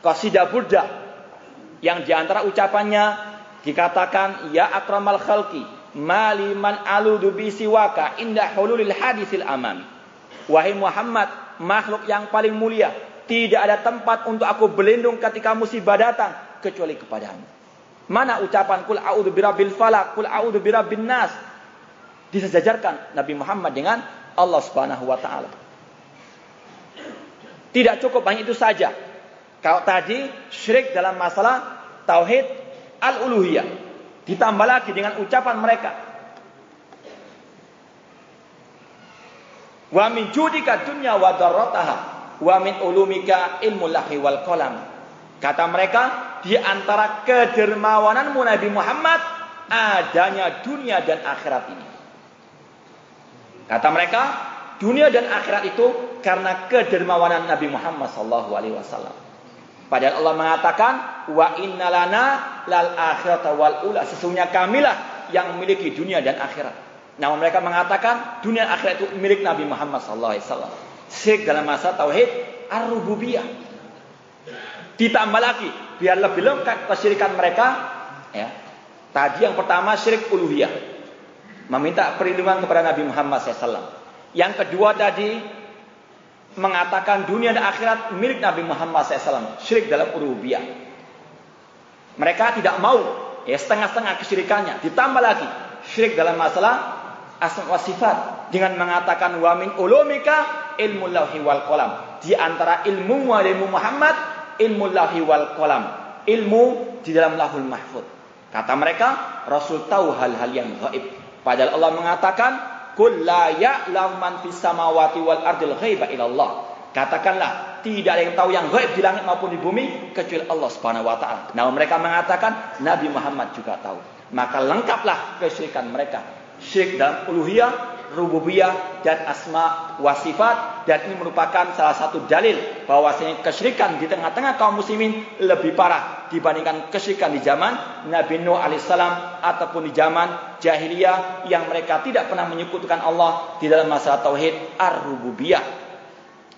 [SPEAKER 2] qasidah burda yang di antara ucapannya dikatakan ya akramal khalqi maliman aludu bisiwaka indah hululil hadisil amami. Wahai Muhammad, makhluk yang paling mulia, tidak ada tempat untuk aku berlindung ketika musibah datang kecuali kepadamu. Mana ucapan kul a'udzu birabbil falaq, kul a'udzu birabbin nas? Disejajarkan Nabi Muhammad dengan Allah Subhanahu wa taala. Tidak cukup hanya itu saja. Kalau tadi syirik dalam masalah tauhid al-uluhiyah. Ditambah lagi dengan ucapan mereka. Wa min judika dunya wa darrataha wa min ulumika ilmu lahi wal qalam. Kata mereka, di antara kedermawananmu Nabi Muhammad adanya dunia dan akhirat ini. Kata mereka, dunia dan akhirat itu karena kedermawanan Nabi Muhammad sallallahu alaihi wasallam. Padahal Allah mengatakan wa innalana lal akhirata wal ula. Sesungguhnya kamilah yang memiliki dunia dan akhirat. Namun mereka mengatakan dunia akhirat itu milik Nabi Muhammad sallallahu alaihi wasallam. Syirik dalam masa tauhid ar-rububiyah. Ditambah lagi biar lebih lengkap kesyirikan mereka ya. Tadi yang pertama syirik uluhiyah. Meminta perlindungan kepada Nabi Muhammad SAW. Yang kedua tadi mengatakan dunia dan akhirat milik Nabi Muhammad SAW. Syirik dalam uluhiyah. Mereka tidak mau ya setengah-setengah kesyirikannya. Ditambah lagi syirik dalam masalah asma wa sifat dengan mengatakan wa min ulumika ilmu lauhi wal qalam. Di antara ilmu wa ilmu Muhammad ilmu lauhi wal qalam. Ilmu di dalam lahul mahfud. Kata mereka, Rasul tahu hal-hal yang gaib. Padahal Allah mengatakan, Kul la ya'lam man fis samawati wal ardil ghaiba ilallah. Katakanlah, tidak ada yang tahu yang gaib di langit maupun di bumi kecuali Allah Subhanahu wa taala. Namun mereka mengatakan Nabi Muhammad juga tahu. Maka lengkaplah kesyirikan mereka. Syirik dalam uluhiyah, rububiyah dan asma wa sifat dan ini merupakan salah satu dalil bahwasanya kesyirikan di tengah-tengah kaum muslimin lebih parah dibandingkan kesyirikan di zaman Nabi Nuh alaihissalam ataupun di zaman jahiliyah yang mereka tidak pernah menyekutukan Allah di dalam masalah tauhid ar-rububiyah.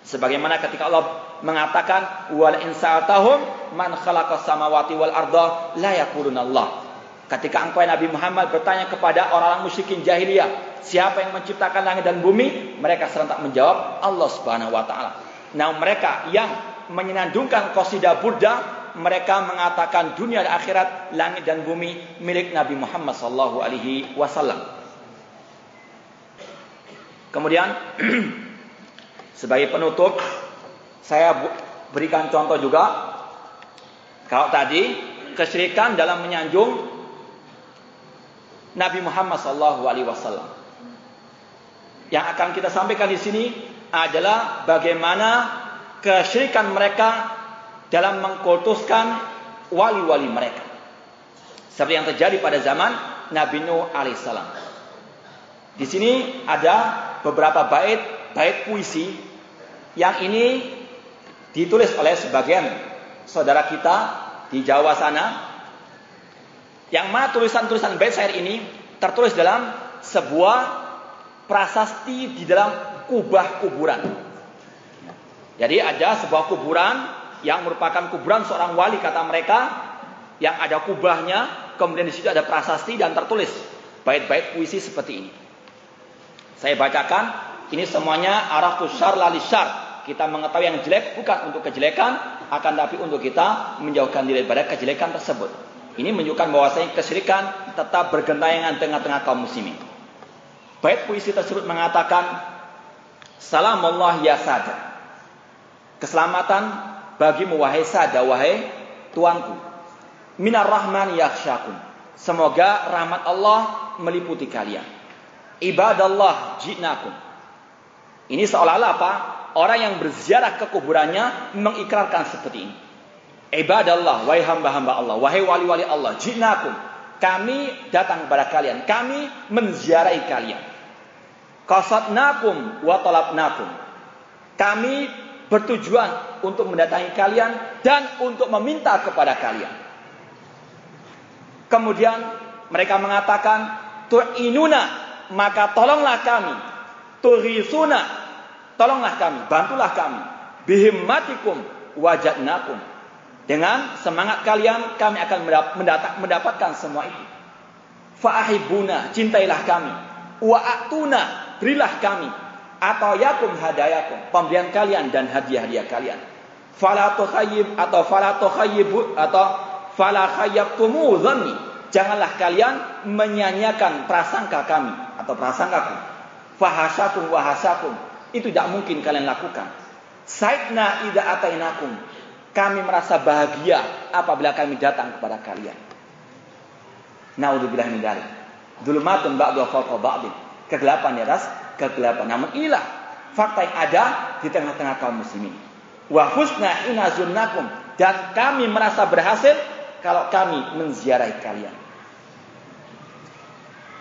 [SPEAKER 2] Sebagaimana ketika Allah mengatakan wal insa'atahum man khalaqas samawati wal arda la Allah. Ketika engkau Nabi Muhammad bertanya kepada orang-orang musyrikin jahiliyah, siapa yang menciptakan langit dan bumi? Mereka serentak menjawab, Allah Subhanahu wa taala. Nah, mereka yang menyenandungkan qasidah burda, mereka mengatakan dunia dan akhirat, langit dan bumi milik Nabi Muhammad sallallahu alaihi wasallam. Kemudian sebagai penutup saya berikan contoh juga kalau tadi kesyirikan dalam menyanjung Nabi Muhammad wasallam. Yang akan kita sampaikan di sini adalah bagaimana kesyirikan mereka dalam mengkultuskan wali-wali mereka. Seperti yang terjadi pada zaman Nabi Nuh alaihissalam. Di sini ada beberapa bait bait puisi yang ini ditulis oleh sebagian saudara kita di Jawa sana yang mana tulisan-tulisan bait syair ini tertulis dalam sebuah prasasti di dalam kubah kuburan. Jadi ada sebuah kuburan yang merupakan kuburan seorang wali kata mereka yang ada kubahnya, kemudian di situ ada prasasti dan tertulis bait-bait puisi seperti ini. Saya bacakan, ini semuanya arah tushar lali syar. Kita mengetahui yang jelek bukan untuk kejelekan, akan tapi untuk kita menjauhkan diri dari kejelekan tersebut. Ini menunjukkan bahwasanya kesyirikan tetap bergentayangan tengah-tengah kaum muslimin. Bait puisi tersebut mengatakan, Salam Allah ya sada. Keselamatan bagimu wahai sada, wahai tuanku. Minar rahman yakhsyakum. Semoga rahmat Allah meliputi kalian. Ibadallah jinakum. Ini seolah-olah apa? Orang yang berziarah ke kuburannya mengikrarkan seperti ini. Ibadallah, wahai hamba-hamba Allah, wahai wali-wali Allah, jinakum. Kami datang kepada kalian, kami menziarahi kalian. Qasadnakum wa talabnakum. Kami bertujuan untuk mendatangi kalian dan untuk meminta kepada kalian. Kemudian mereka mengatakan, "Tu'inuna, maka tolonglah kami. Tuhisuna, tolonglah kami, bantulah kami. Bihimmatikum wajadnakum." Dengan semangat kalian kami akan mendapatkan semua itu. Fa'ahibuna, cintailah kami. Wa'atuna, berilah kami. Atau yakum hadayakum, pemberian kalian dan hadiah-hadiah kalian. Fala atau fala atau fala khayyabtumu. Janganlah kalian menyanyiakan prasangka kami atau prasangkaku. Fahasakum wahasakum. Itu tidak mungkin kalian lakukan. Saidna ida atainakum kami merasa bahagia apabila kami datang kepada kalian. Naudzubillah min dzalik. Dulumatun ba'du fawqa ba'din. Kegelapan di atas kegelapan. Namun inilah fakta yang ada di tengah-tengah kaum muslimin. Wa husna inazunnakum dan kami merasa berhasil kalau kami menziarahi kalian.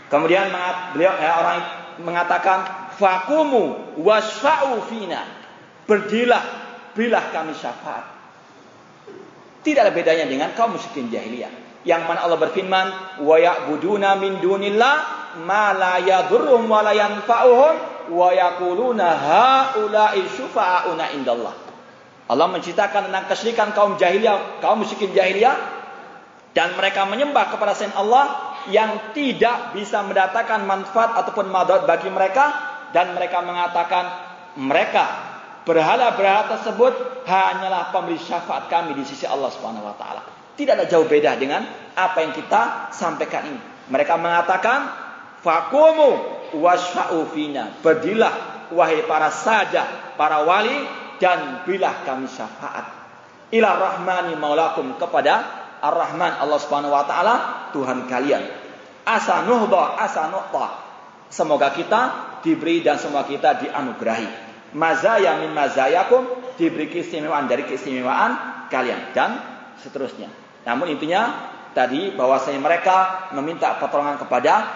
[SPEAKER 2] Kemudian beliau ya, orang mengatakan fakumu wasfa'u fina. Berdirilah, berilah kami syafaat. Tidak ada bedanya dengan kaum musyrikin jahiliyah. Yang mana Allah berfirman, "Wa ya'buduna min dunillah ma la yadurruhum wa la yanfa'uhum wa yaquluna haula'i syufa'una indallah." Allah menceritakan tentang kesyirikan kaum jahiliyah, kaum musyrikin jahiliyah dan mereka menyembah kepada selain Allah yang tidak bisa mendatangkan manfaat ataupun madarat bagi mereka dan mereka mengatakan mereka berhala-berhala tersebut hanyalah pemberi syafaat kami di sisi Allah Subhanahu wa taala. Tidak ada jauh beda dengan apa yang kita sampaikan ini. Mereka mengatakan fakumu wasfa'u fina. Berdilah wahai para saja, para wali dan bilah kami syafaat. Ila rahmani maulakum kepada Ar-Rahman Allah Subhanahu wa taala Tuhan kalian. Asa nuhda asa Semoga kita diberi dan semua kita dianugerahi mazaya min mazayakum diberi keistimewaan dari keistimewaan kalian dan seterusnya. Namun intinya tadi bahwasanya mereka meminta pertolongan kepada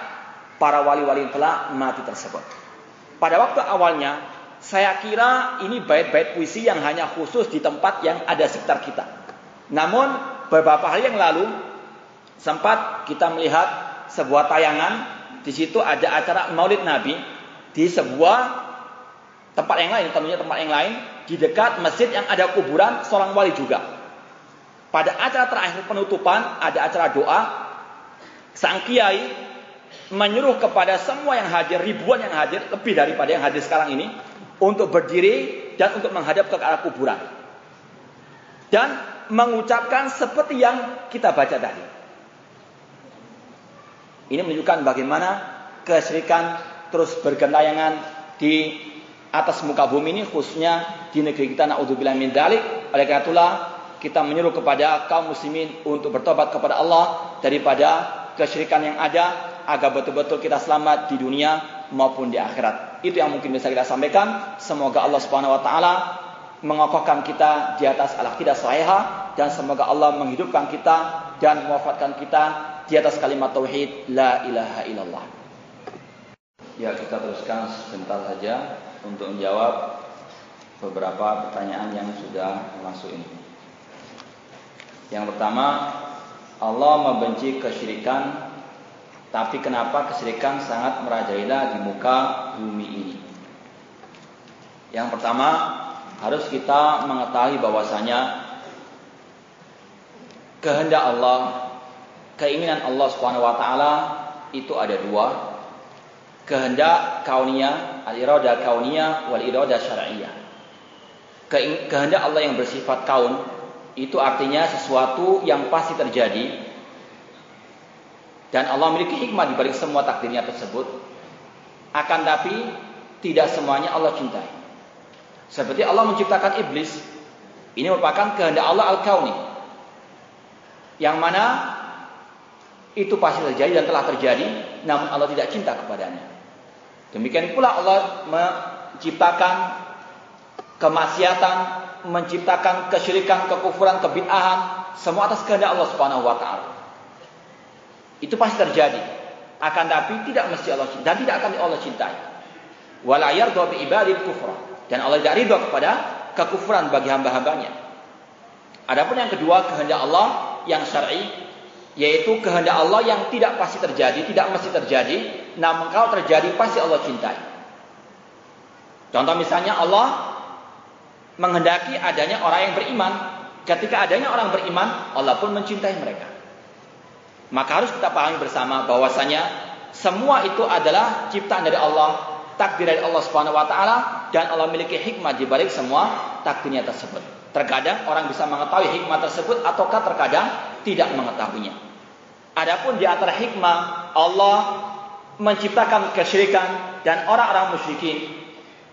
[SPEAKER 2] para wali-wali yang telah mati tersebut. Pada waktu awalnya saya kira ini bait-bait puisi yang hanya khusus di tempat yang ada sekitar kita. Namun beberapa hari yang lalu sempat kita melihat sebuah tayangan di situ ada acara Maulid Nabi di sebuah tempat yang lain, tentunya tempat yang lain, di dekat masjid yang ada kuburan seorang wali juga. Pada acara terakhir penutupan, ada acara doa, sang kiai menyuruh kepada semua yang hadir, ribuan yang hadir, lebih daripada yang hadir sekarang ini, untuk berdiri dan untuk menghadap ke arah kuburan. Dan mengucapkan seperti yang kita baca tadi. Ini menunjukkan bagaimana kesyirikan terus bergentayangan di atas muka bumi ini khususnya di negeri kita naudzubillah min dalik. Oleh karena itulah kita menyuruh kepada kaum muslimin untuk bertobat kepada Allah daripada kesyirikan yang ada agar betul-betul kita selamat di dunia maupun di akhirat. Itu yang mungkin bisa kita sampaikan. Semoga Allah Subhanahu wa taala mengokohkan kita di atas al-aqidah sahihah dan semoga Allah menghidupkan kita dan mewafatkan kita di atas kalimat tauhid la ilaha illallah.
[SPEAKER 1] Ya, kita teruskan sebentar saja untuk menjawab beberapa pertanyaan yang sudah masuk ini. Yang pertama, Allah membenci kesyirikan, tapi kenapa kesyirikan sangat merajalela di muka bumi ini? Yang pertama, harus kita mengetahui bahwasanya kehendak Allah, keinginan Allah Subhanahu wa taala itu ada dua, kehendak kaunia, al-irada kaunia wal irada syar'iyyah. Kehendak Allah yang bersifat kaun itu artinya sesuatu yang pasti terjadi dan Allah memiliki hikmah di balik semua takdirnya tersebut. Akan tapi tidak semuanya Allah cintai. Seperti Allah menciptakan iblis, ini merupakan kehendak Allah al-kauni. Yang mana itu pasti terjadi dan telah terjadi, namun Allah tidak cinta kepadanya. Demikian pula Allah menciptakan kemaksiatan, menciptakan kesyirikan, kekufuran, kebid'ahan, semua atas kehendak Allah Subhanahu wa taala. Itu pasti terjadi. Akan tapi tidak mesti Allah cintai dan tidak akan Allah cintai. Wala bi ibadil kufra. Dan Allah tidak ridha kepada kekufuran bagi hamba-hambanya. Adapun yang kedua kehendak Allah yang syar'i yaitu kehendak Allah yang tidak pasti terjadi, tidak mesti terjadi, namun kalau terjadi pasti Allah cintai. Contoh misalnya Allah menghendaki adanya orang yang beriman. Ketika adanya orang beriman, Allah pun mencintai mereka. Maka harus kita pahami bersama bahwasanya semua itu adalah ciptaan dari Allah, takdir dari Allah Subhanahu wa taala dan Allah memiliki hikmah di balik semua takdirnya tersebut. Terkadang orang bisa mengetahui hikmah tersebut ataukah terkadang tidak mengetahuinya. Adapun di antara hikmah Allah menciptakan kesyirikan dan orang-orang musyrikin.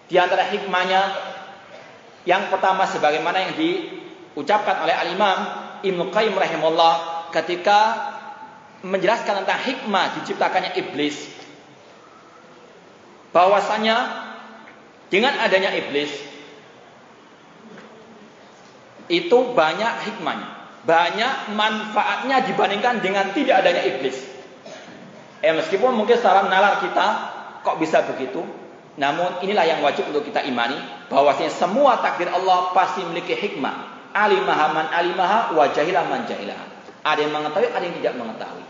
[SPEAKER 1] Di antara hikmahnya yang pertama sebagaimana yang diucapkan oleh Al-Imam Ibnu Qayyim rahimahullah ketika menjelaskan tentang hikmah diciptakannya iblis bahwasanya dengan adanya iblis itu banyak hikmahnya, banyak manfaatnya dibandingkan dengan tidak adanya iblis. Eh meskipun mungkin secara nalar kita kok bisa begitu, namun inilah yang wajib untuk kita imani bahwasanya semua takdir Allah pasti memiliki hikmah. Alimaha man alimaha wa jahilah man. Ada yang mengetahui, ada yang tidak mengetahui.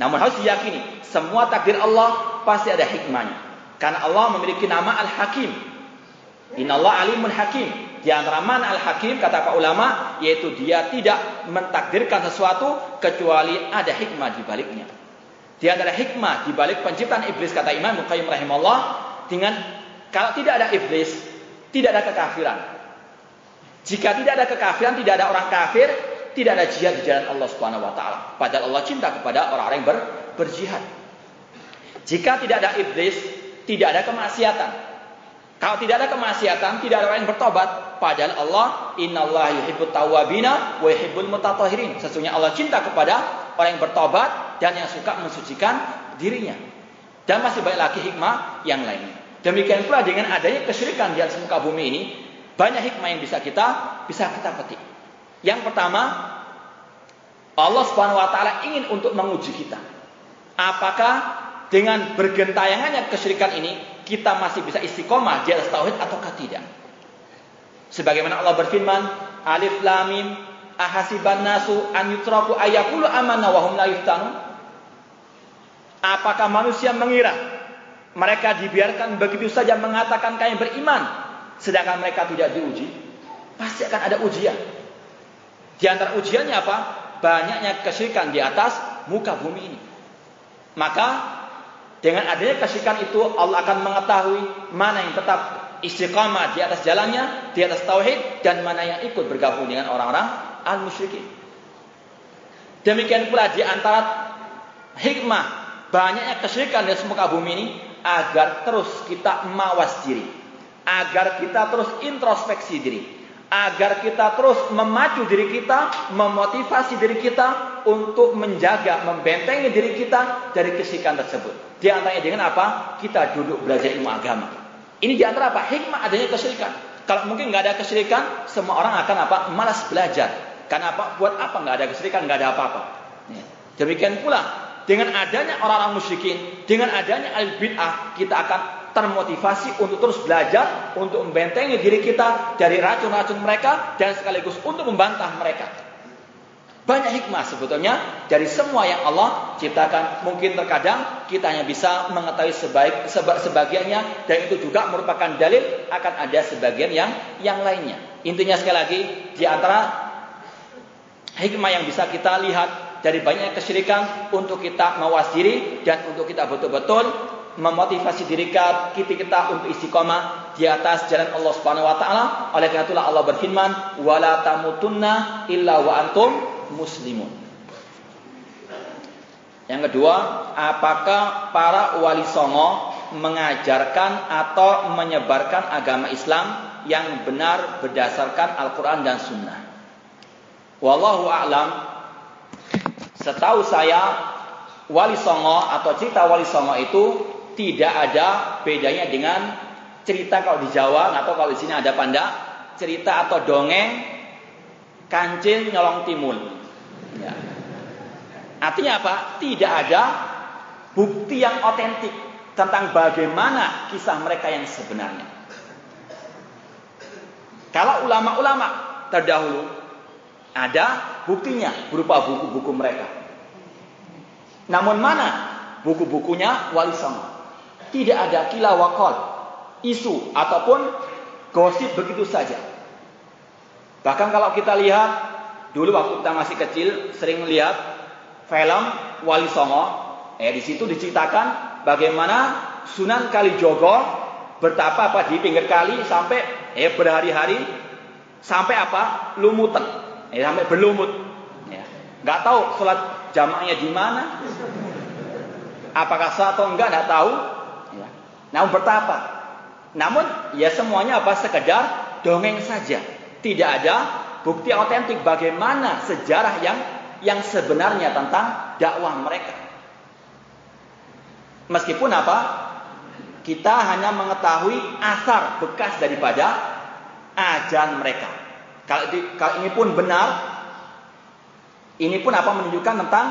[SPEAKER 1] Namun harus diyakini, semua takdir Allah pasti ada hikmahnya. Karena Allah memiliki nama Al-Hakim. Inallah alimun hakim. Di antara man al-hakim kata para ulama yaitu dia tidak mentakdirkan sesuatu kecuali ada hikmah di baliknya. Di antara hikmah di balik penciptaan iblis kata Imam Muqayyim rahimahullah dengan kalau tidak ada iblis
[SPEAKER 2] tidak ada kekafiran. Jika tidak ada kekafiran, tidak ada orang kafir, tidak ada jihad di jalan Allah Subhanahu wa taala. Padahal Allah cinta kepada orang-orang yang ber, berjihad. Jika tidak ada iblis, tidak ada kemaksiatan. Kalau tidak ada kemaksiatan, tidak ada orang yang bertobat. Padahal Allah, innallaha yuhibbut tawwabina wa yuhibbul mutatahhirin. Sesungguhnya Allah cinta kepada orang yang bertobat dan yang suka mensucikan dirinya. Dan masih banyak lagi hikmah yang lainnya. Demikian pula dengan adanya kesyirikan di atas muka bumi ini, banyak hikmah yang bisa kita bisa kita petik. Yang pertama, Allah Subhanahu wa taala ingin untuk menguji kita. Apakah dengan bergentayangannya kesyirikan ini kita masih bisa istiqomah di atas tauhid ataukah tidak? Sebagaimana Allah berfirman, Alif Lam Mim ahasiban nasu an yutraku ayakulu amanna wa hum la yuftanun? Apakah manusia mengira mereka dibiarkan begitu saja mengatakan kami beriman sedangkan mereka tidak diuji? Pasti akan ada ujian. Di antara ujiannya apa? Banyaknya kesyirikan di atas muka bumi ini. Maka dengan adanya kesyirikan itu Allah akan mengetahui mana yang tetap istiqamah di atas jalannya, di atas tauhid dan mana yang ikut bergabung dengan orang-orang al-musyrikin. Demikian pula di antara hikmah banyaknya kesyirikan di muka bumi ini agar terus kita mawas diri, agar kita terus introspeksi diri, agar kita terus memacu diri kita, memotivasi diri kita untuk menjaga, membentengi diri kita dari kesyirikan tersebut. Di antaranya dengan apa? Kita duduk belajar ilmu agama. Ini di antara apa? Hikmah adanya kesyirikan. Kalau mungkin nggak ada kesyirikan, semua orang akan apa? Malas belajar. Karena apa? Buat apa nggak ada kesyirikan? Nggak ada apa-apa. Demikian pula dengan adanya orang-orang musyrikin, dengan adanya al bid'ah, kita akan termotivasi untuk terus belajar, untuk membentengi diri kita dari racun-racun mereka dan sekaligus untuk membantah mereka. Banyak hikmah sebetulnya dari semua yang Allah ciptakan. Mungkin terkadang kita hanya bisa mengetahui sebaik, seba, sebagiannya dan itu juga merupakan dalil akan ada sebagian yang yang lainnya. Intinya sekali lagi di antara hikmah yang bisa kita lihat dari banyak kesyirikan untuk kita mawas diri dan untuk kita betul-betul memotivasi diri kita, kita untuk istiqomah di atas jalan Allah Subhanahu wa taala. Oleh karena itulah Allah berfirman, "Wala tamutunna illa wa antum muslimun. Yang kedua, apakah para wali songo mengajarkan atau menyebarkan agama Islam yang benar berdasarkan Al-Quran dan Sunnah? Wallahu a'lam. Setahu saya, wali songo atau cerita wali songo itu tidak ada bedanya dengan cerita kalau di Jawa atau kalau di sini ada panda cerita atau dongeng kancil nyolong timun. Ya. Artinya apa? Tidak ada bukti yang otentik tentang bagaimana kisah mereka yang sebenarnya. Kalau ulama-ulama terdahulu ada buktinya berupa buku-buku mereka. Namun mana buku-bukunya wali songo? Tidak ada kila wakol, isu ataupun gosip begitu saja. Bahkan kalau kita lihat Dulu waktu kita masih kecil sering lihat film Wali Songo. Eh di situ diceritakan bagaimana Sunan Kalijogo bertapa apa di pinggir kali sampai eh berhari-hari sampai apa? Lumutan eh sampai berlumut. Ya. Nggak tahu sholat jamaahnya di mana. Apakah sah atau enggak nggak tahu. Ya. namun bertapa. Namun ya semuanya apa? Sekedar dongeng saja. Tidak ada bukti otentik bagaimana sejarah yang yang sebenarnya tentang dakwah mereka. Meskipun apa? Kita hanya mengetahui asar bekas daripada ajaran mereka. Kalau, di, kalau ini pun benar, ini pun apa menunjukkan tentang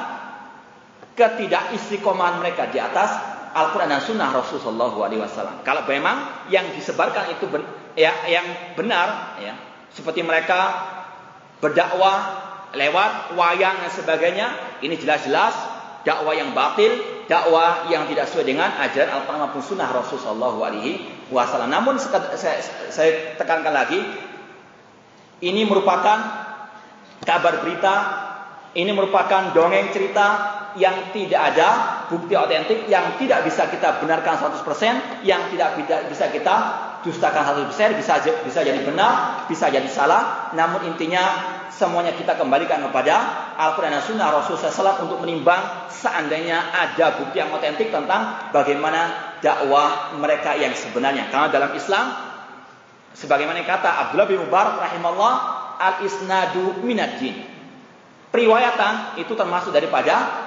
[SPEAKER 2] ketidakistiqomahan mereka di atas Al-Quran dan Sunnah Rasulullah SAW. Kalau memang yang disebarkan itu ben, ya, yang benar, ya, seperti mereka berdakwah lewat wayang dan sebagainya, ini jelas-jelas dakwah yang batil, dakwah yang tidak sesuai dengan ajaran Al-Quran maupun Sunnah Rasulullah Alaihi Wasallam. Namun saya, saya tekankan lagi, ini merupakan kabar berita Ini merupakan dongeng cerita yang tidak ada bukti otentik yang tidak bisa kita benarkan 100%, yang tidak bisa kita dustakan 100%, bisa bisa jadi benar, bisa jadi salah. Namun intinya semuanya kita kembalikan kepada Al-Quran dan Sunnah Rasulullah SAW untuk menimbang seandainya ada bukti yang otentik tentang bagaimana dakwah mereka yang sebenarnya. Karena dalam Islam, sebagaimana kata Abdullah bin Mubarak rahimahullah, al-isnadu minad din. Periwayatan itu termasuk daripada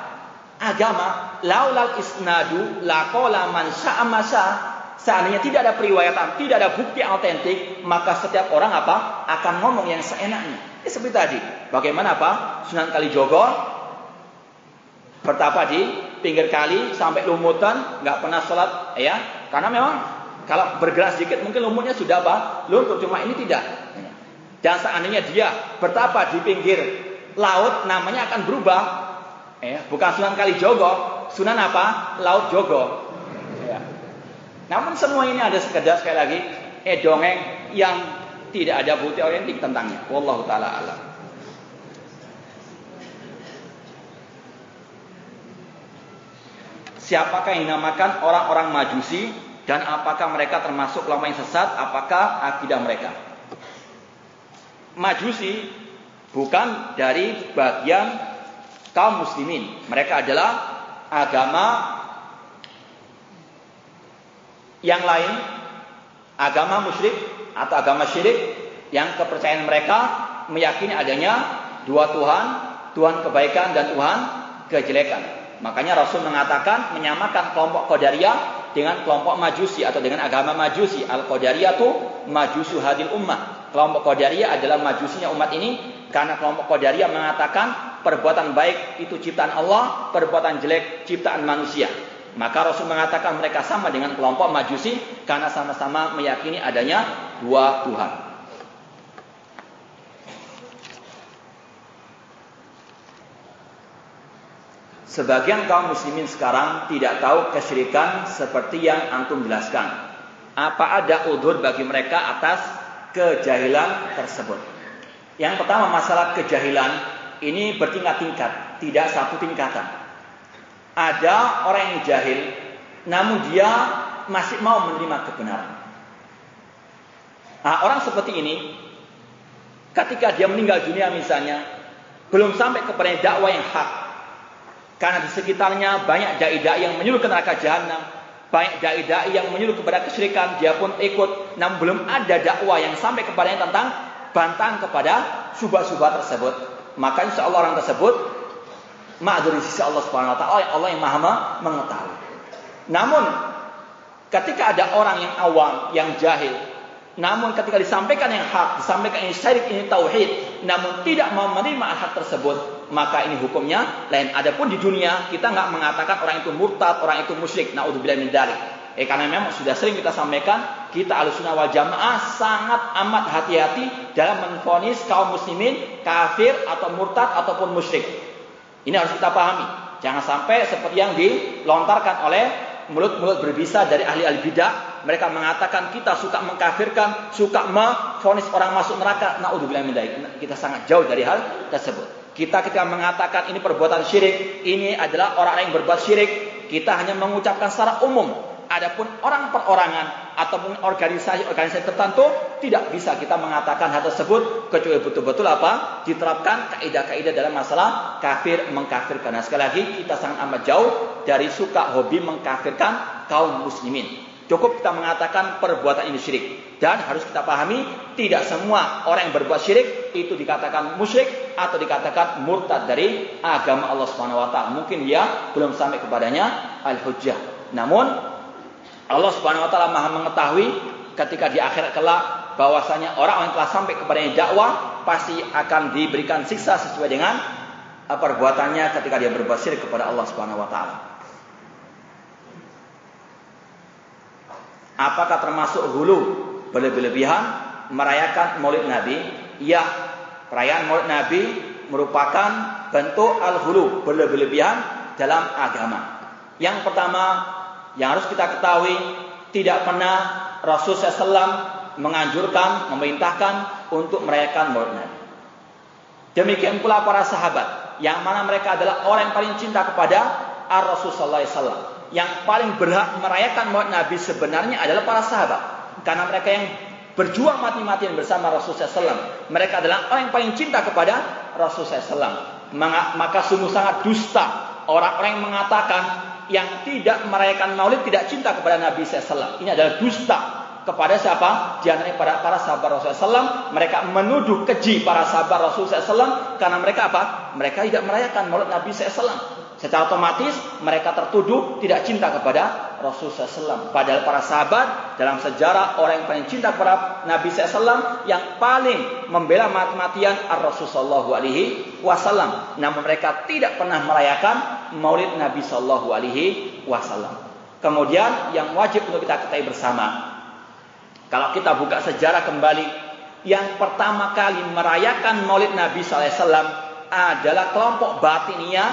[SPEAKER 2] agama. Laulal isnadu laqala man sya'a Seandainya tidak ada periwayatan, tidak ada bukti yang otentik, maka setiap orang apa? akan ngomong yang seenaknya. Ya, seperti tadi. Bagaimana apa? Sunan Kalijogo bertapa di pinggir kali sampai lumutan, nggak pernah sholat, ya. Karena memang kalau bergerak sedikit mungkin lumutnya sudah apa? Luntur. Cuma ini tidak. Dan seandainya dia bertapa di pinggir laut, namanya akan berubah Ya, bukan Sunan Kalijogo, Sunan apa? Laut Jogo. Namun semua ini ada sekedar sekali lagi eh dongeng yang tidak ada bukti orientik tentangnya. Wallahu taala alam. Siapakah yang dinamakan orang-orang Majusi dan apakah mereka termasuk kelompok yang sesat? Apakah akidah mereka? Majusi bukan dari bagian kaum muslimin. Mereka adalah agama yang lain, agama musyrik atau agama syirik yang kepercayaan mereka meyakini adanya dua Tuhan, Tuhan kebaikan dan Tuhan kejelekan. Makanya Rasul mengatakan menyamakan kelompok Qadariyah dengan kelompok Majusi atau dengan agama Majusi. Al-Qadariyah itu majusu hadil ummah. Kelompok Qadariyah adalah majusinya umat ini karena kelompok Qadariyah mengatakan perbuatan baik itu ciptaan Allah, perbuatan jelek ciptaan manusia. Maka Rasul mengatakan mereka sama dengan kelompok Majusi karena sama-sama meyakini adanya dua Tuhan. Sebagian kaum muslimin sekarang tidak tahu kesyirikan seperti yang antum jelaskan. Apa ada udur bagi mereka atas kejahilan tersebut? Yang pertama masalah kejahilan ini bertingkat-tingkat, tidak satu tingkatan. Ada orang yang jahil, namun dia masih mau menerima kebenaran. Nah, orang seperti ini, ketika dia meninggal dunia misalnya, belum sampai kepada dakwah yang hak. Karena di sekitarnya banyak dai-dai yang menyuruh ke neraka jahanam, banyak dai-dai yang menyuruh kepada kesyirikan, dia pun ikut, namun belum ada dakwah yang sampai kepadanya tentang bantahan kepada subah-subah tersebut maka insya Allah orang tersebut ma'adzur sisi Allah Subhanahu wa taala Allah yang Maha mengetahui. Namun ketika ada orang yang awam, yang jahil, namun ketika disampaikan yang hak, disampaikan yang syirik ini tauhid, namun tidak mau menerima hak tersebut, maka ini hukumnya lain. Adapun di dunia kita nggak mengatakan orang itu murtad, orang itu musyrik. Naudzubillah min dzalik. Eh karena memang sudah sering kita sampaikan, kita alusuna wal jamaah sangat amat hati-hati dalam menfonis kaum muslimin kafir atau murtad ataupun musyrik. Ini harus kita pahami. Jangan sampai seperti yang dilontarkan oleh mulut-mulut berbisa dari ahli-ahli bidah. Mereka mengatakan kita suka mengkafirkan, suka memfonis orang masuk neraka. Naudzubillah min Kita sangat jauh dari hal tersebut. Kita ketika mengatakan ini perbuatan syirik, ini adalah orang yang berbuat syirik, kita hanya mengucapkan secara umum Adapun orang perorangan ataupun organisasi-organisasi tertentu tidak bisa kita mengatakan hal tersebut kecuali betul-betul apa diterapkan kaidah-kaidah dalam masalah kafir mengkafirkan. Nah, sekali lagi kita sangat amat jauh dari suka hobi mengkafirkan kaum muslimin. Cukup kita mengatakan perbuatan ini syirik dan harus kita pahami tidak semua orang yang berbuat syirik itu dikatakan musyrik atau dikatakan murtad dari agama Allah Subhanahu wa taala. Mungkin dia belum sampai kepadanya al-hujjah. Namun Allah Subhanahu wa taala Maha mengetahui ketika di akhirat kelak bahwasanya orang yang telah sampai kepada dakwah pasti akan diberikan siksa sesuai dengan perbuatannya ketika dia berbuat syirik kepada Allah Subhanahu wa taala. Apakah termasuk hulu berlebih-lebihan merayakan Maulid Nabi? Ya, perayaan Maulid Nabi merupakan bentuk al-hulu berlebih-lebihan dalam agama. Yang pertama yang harus kita ketahui tidak pernah Rasul SAW menganjurkan, memerintahkan untuk merayakan Maulid Nabi. Demikian pula para sahabat yang mana mereka adalah orang yang paling cinta kepada Ar-Rasul sallallahu alaihi wasallam. Yang paling berhak merayakan Maulid Nabi sebenarnya adalah para sahabat. Karena mereka yang berjuang mati-matian bersama Rasulullah SAW. Mereka adalah orang yang paling cinta kepada Rasulullah SAW. Maka sungguh sangat dusta orang-orang yang mengatakan yang tidak merayakan maulid tidak cinta kepada Nabi SAW. Ini adalah dusta kepada siapa? Di para, para sahabat Rasulullah SAW. Mereka menuduh keji para sahabat Rasulullah SAW. Karena mereka apa? Mereka tidak merayakan maulid Nabi SAW. Secara otomatis mereka tertuduh tidak cinta kepada Rasulullah SAW. Padahal para sahabat dalam sejarah orang yang paling cinta kepada Nabi SAW yang paling membela mati-matian Rasulullah SAW. Namun mereka tidak pernah merayakan Maulid Nabi SAW. Kemudian yang wajib untuk kita ketahui bersama, kalau kita buka sejarah kembali, yang pertama kali merayakan Maulid Nabi SAW adalah kelompok Batinia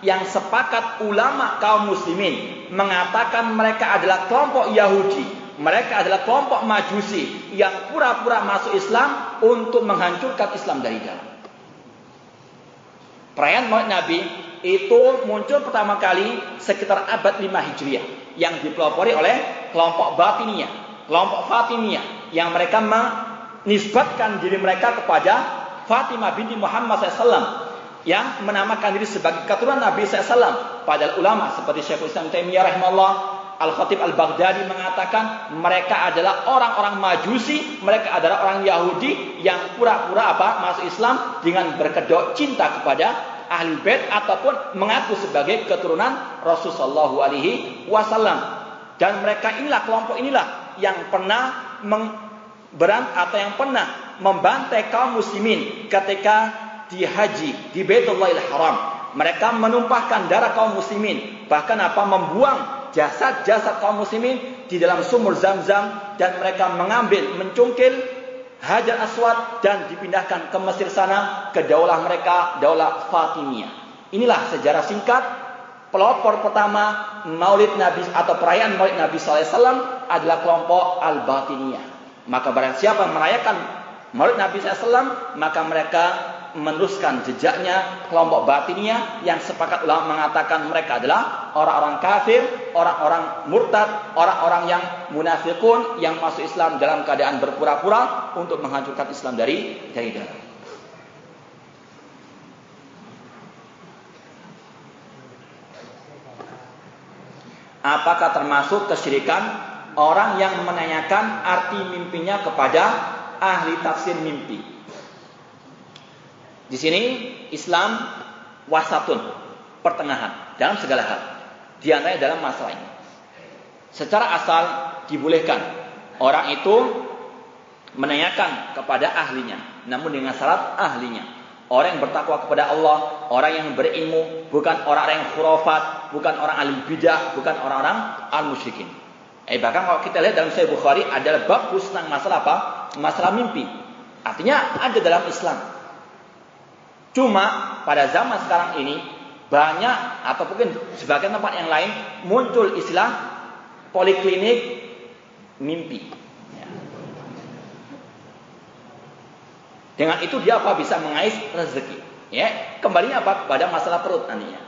[SPEAKER 2] yang sepakat ulama kaum muslimin mengatakan mereka adalah kelompok Yahudi. Mereka adalah kelompok Majusi yang pura-pura masuk Islam untuk menghancurkan Islam dari dalam. Perayaan Maulid Nabi itu muncul pertama kali sekitar abad 5 Hijriah yang dipelopori oleh kelompok Batinia, kelompok Fatimiyah yang mereka menisbatkan diri mereka kepada Fatimah binti Muhammad SAW yang menamakan diri sebagai keturunan Nabi SAW. Padahal ulama seperti Syekhul Islam Taimiyah rahimahullah, Al-Khatib Al-Baghdadi mengatakan mereka adalah orang-orang Majusi, mereka adalah orang Yahudi yang pura-pura apa masuk Islam dengan berkedok cinta kepada ahli bait ataupun mengaku sebagai keturunan Rasulullah alaihi wasallam. Dan mereka inilah kelompok inilah yang pernah berant atau yang pernah membantai kaum muslimin ketika di haji di Baitullahil Haram. Mereka menumpahkan darah kaum muslimin, bahkan apa membuang jasad-jasad kaum muslimin di dalam sumur Zam-Zam dan mereka mengambil mencungkil Hajar Aswad dan dipindahkan ke Mesir sana ke daulah mereka, daulah Fatimiyah. Inilah sejarah singkat pelopor pertama Maulid Nabi atau perayaan Maulid Nabi SAW adalah kelompok Al-Batiniyah. Maka barang siapa merayakan Maulid Nabi SAW, maka mereka meneruskan jejaknya kelompok batinnya yang sepakat ulama mengatakan mereka adalah orang-orang kafir, orang-orang murtad, orang-orang yang munafikun yang masuk Islam dalam keadaan berpura-pura untuk menghancurkan Islam dari dari dalam. Apakah termasuk kesyirikan orang yang menanyakan arti mimpinya kepada ahli tafsir mimpi? Di sini Islam wasatun, pertengahan dalam segala hal. Di antaranya dalam masalah ini. Secara asal dibolehkan orang itu menanyakan kepada ahlinya, namun dengan syarat ahlinya. Orang yang bertakwa kepada Allah, orang yang berilmu, bukan orang yang khurafat, bukan orang alim bidah, bukan orang-orang al-musyrikin. Eh bahkan kalau kita lihat dalam Sahih Bukhari adalah bab tentang masalah apa? Masalah mimpi. Artinya ada dalam Islam. Cuma pada zaman sekarang ini banyak atau mungkin sebagian tempat yang lain muncul istilah poliklinik mimpi. Ya. Dengan itu dia apa bisa mengais rezeki. Ya, kembalinya apa? Pada masalah perut nantinya.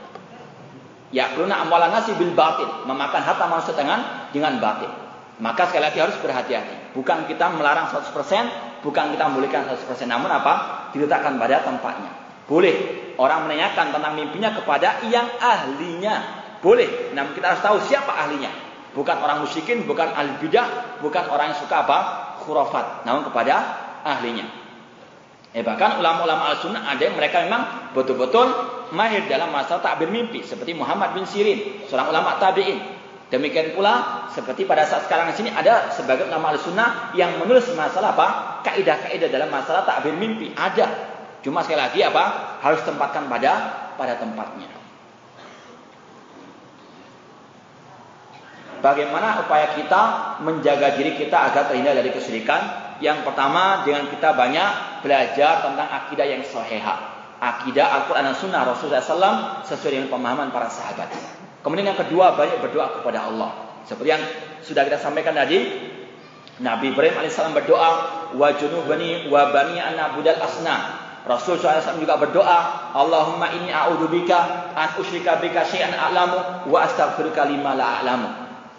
[SPEAKER 2] Ya, karena amalan nasi bil batin, memakan harta manusia dengan dengan batin. Maka sekali lagi harus berhati-hati. Bukan kita melarang 100%, bukan kita membolehkan 100%, namun apa? Diletakkan pada tempatnya. Boleh orang menanyakan tentang mimpinya kepada yang ahlinya. Boleh. Namun kita harus tahu siapa ahlinya. Bukan orang musyrikin, bukan ahli bidah, bukan orang yang suka apa? Khurafat. Namun kepada ahlinya. Eh bahkan ulama-ulama al-sunnah ada yang mereka memang betul-betul mahir dalam masalah takbir mimpi. Seperti Muhammad bin Sirin, seorang ulama tabi'in. Demikian pula seperti pada saat sekarang di sini ada sebagai ulama al-sunnah yang menulis masalah apa? Kaidah-kaidah dalam masalah takbir mimpi. Ada Cuma sekali lagi apa? Harus tempatkan pada pada tempatnya. Bagaimana upaya kita menjaga diri kita agar terhindar dari kesyirikan? Yang pertama dengan kita banyak belajar tentang akidah yang sahihah. Akidah Al-Quran dan Sunnah Rasulullah SAW sesuai dengan pemahaman para sahabat. Kemudian yang kedua banyak berdoa kepada Allah. Seperti yang sudah kita sampaikan tadi, Nabi Ibrahim alaihissalam berdoa, wa junubani wa bani an asna Rasul SAW juga berdoa, Allahumma ini a'udzubika an usyrika bika syai'an a'lamu wa astaghfiruka lima la a'lamu.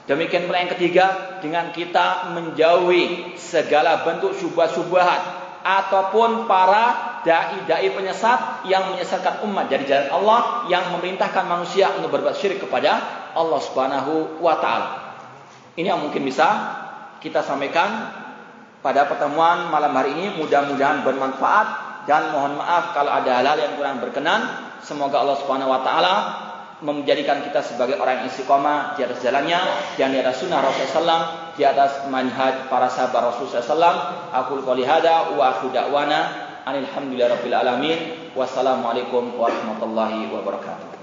[SPEAKER 2] Demikian pula yang ketiga, dengan kita menjauhi segala bentuk syubhat-syubhat ataupun para dai-dai penyesat yang menyesatkan umat dari jalan Allah yang memerintahkan manusia untuk berbuat syirik kepada Allah Subhanahu wa taala. Ini yang mungkin bisa kita sampaikan pada pertemuan malam hari ini mudah-mudahan bermanfaat dan mohon maaf kalau ada hal-hal yang kurang berkenan. Semoga Allah Subhanahu wa taala menjadikan kita sebagai orang yang istiqomah di atas jalannya dan di atas sunnah Rasulullah SAW, di atas manhaj para sahabat Rasulullah SAW. Aku wa akhu da'wana alhamdulillahirabbil alamin. Wassalamualaikum warahmatullahi wabarakatuh.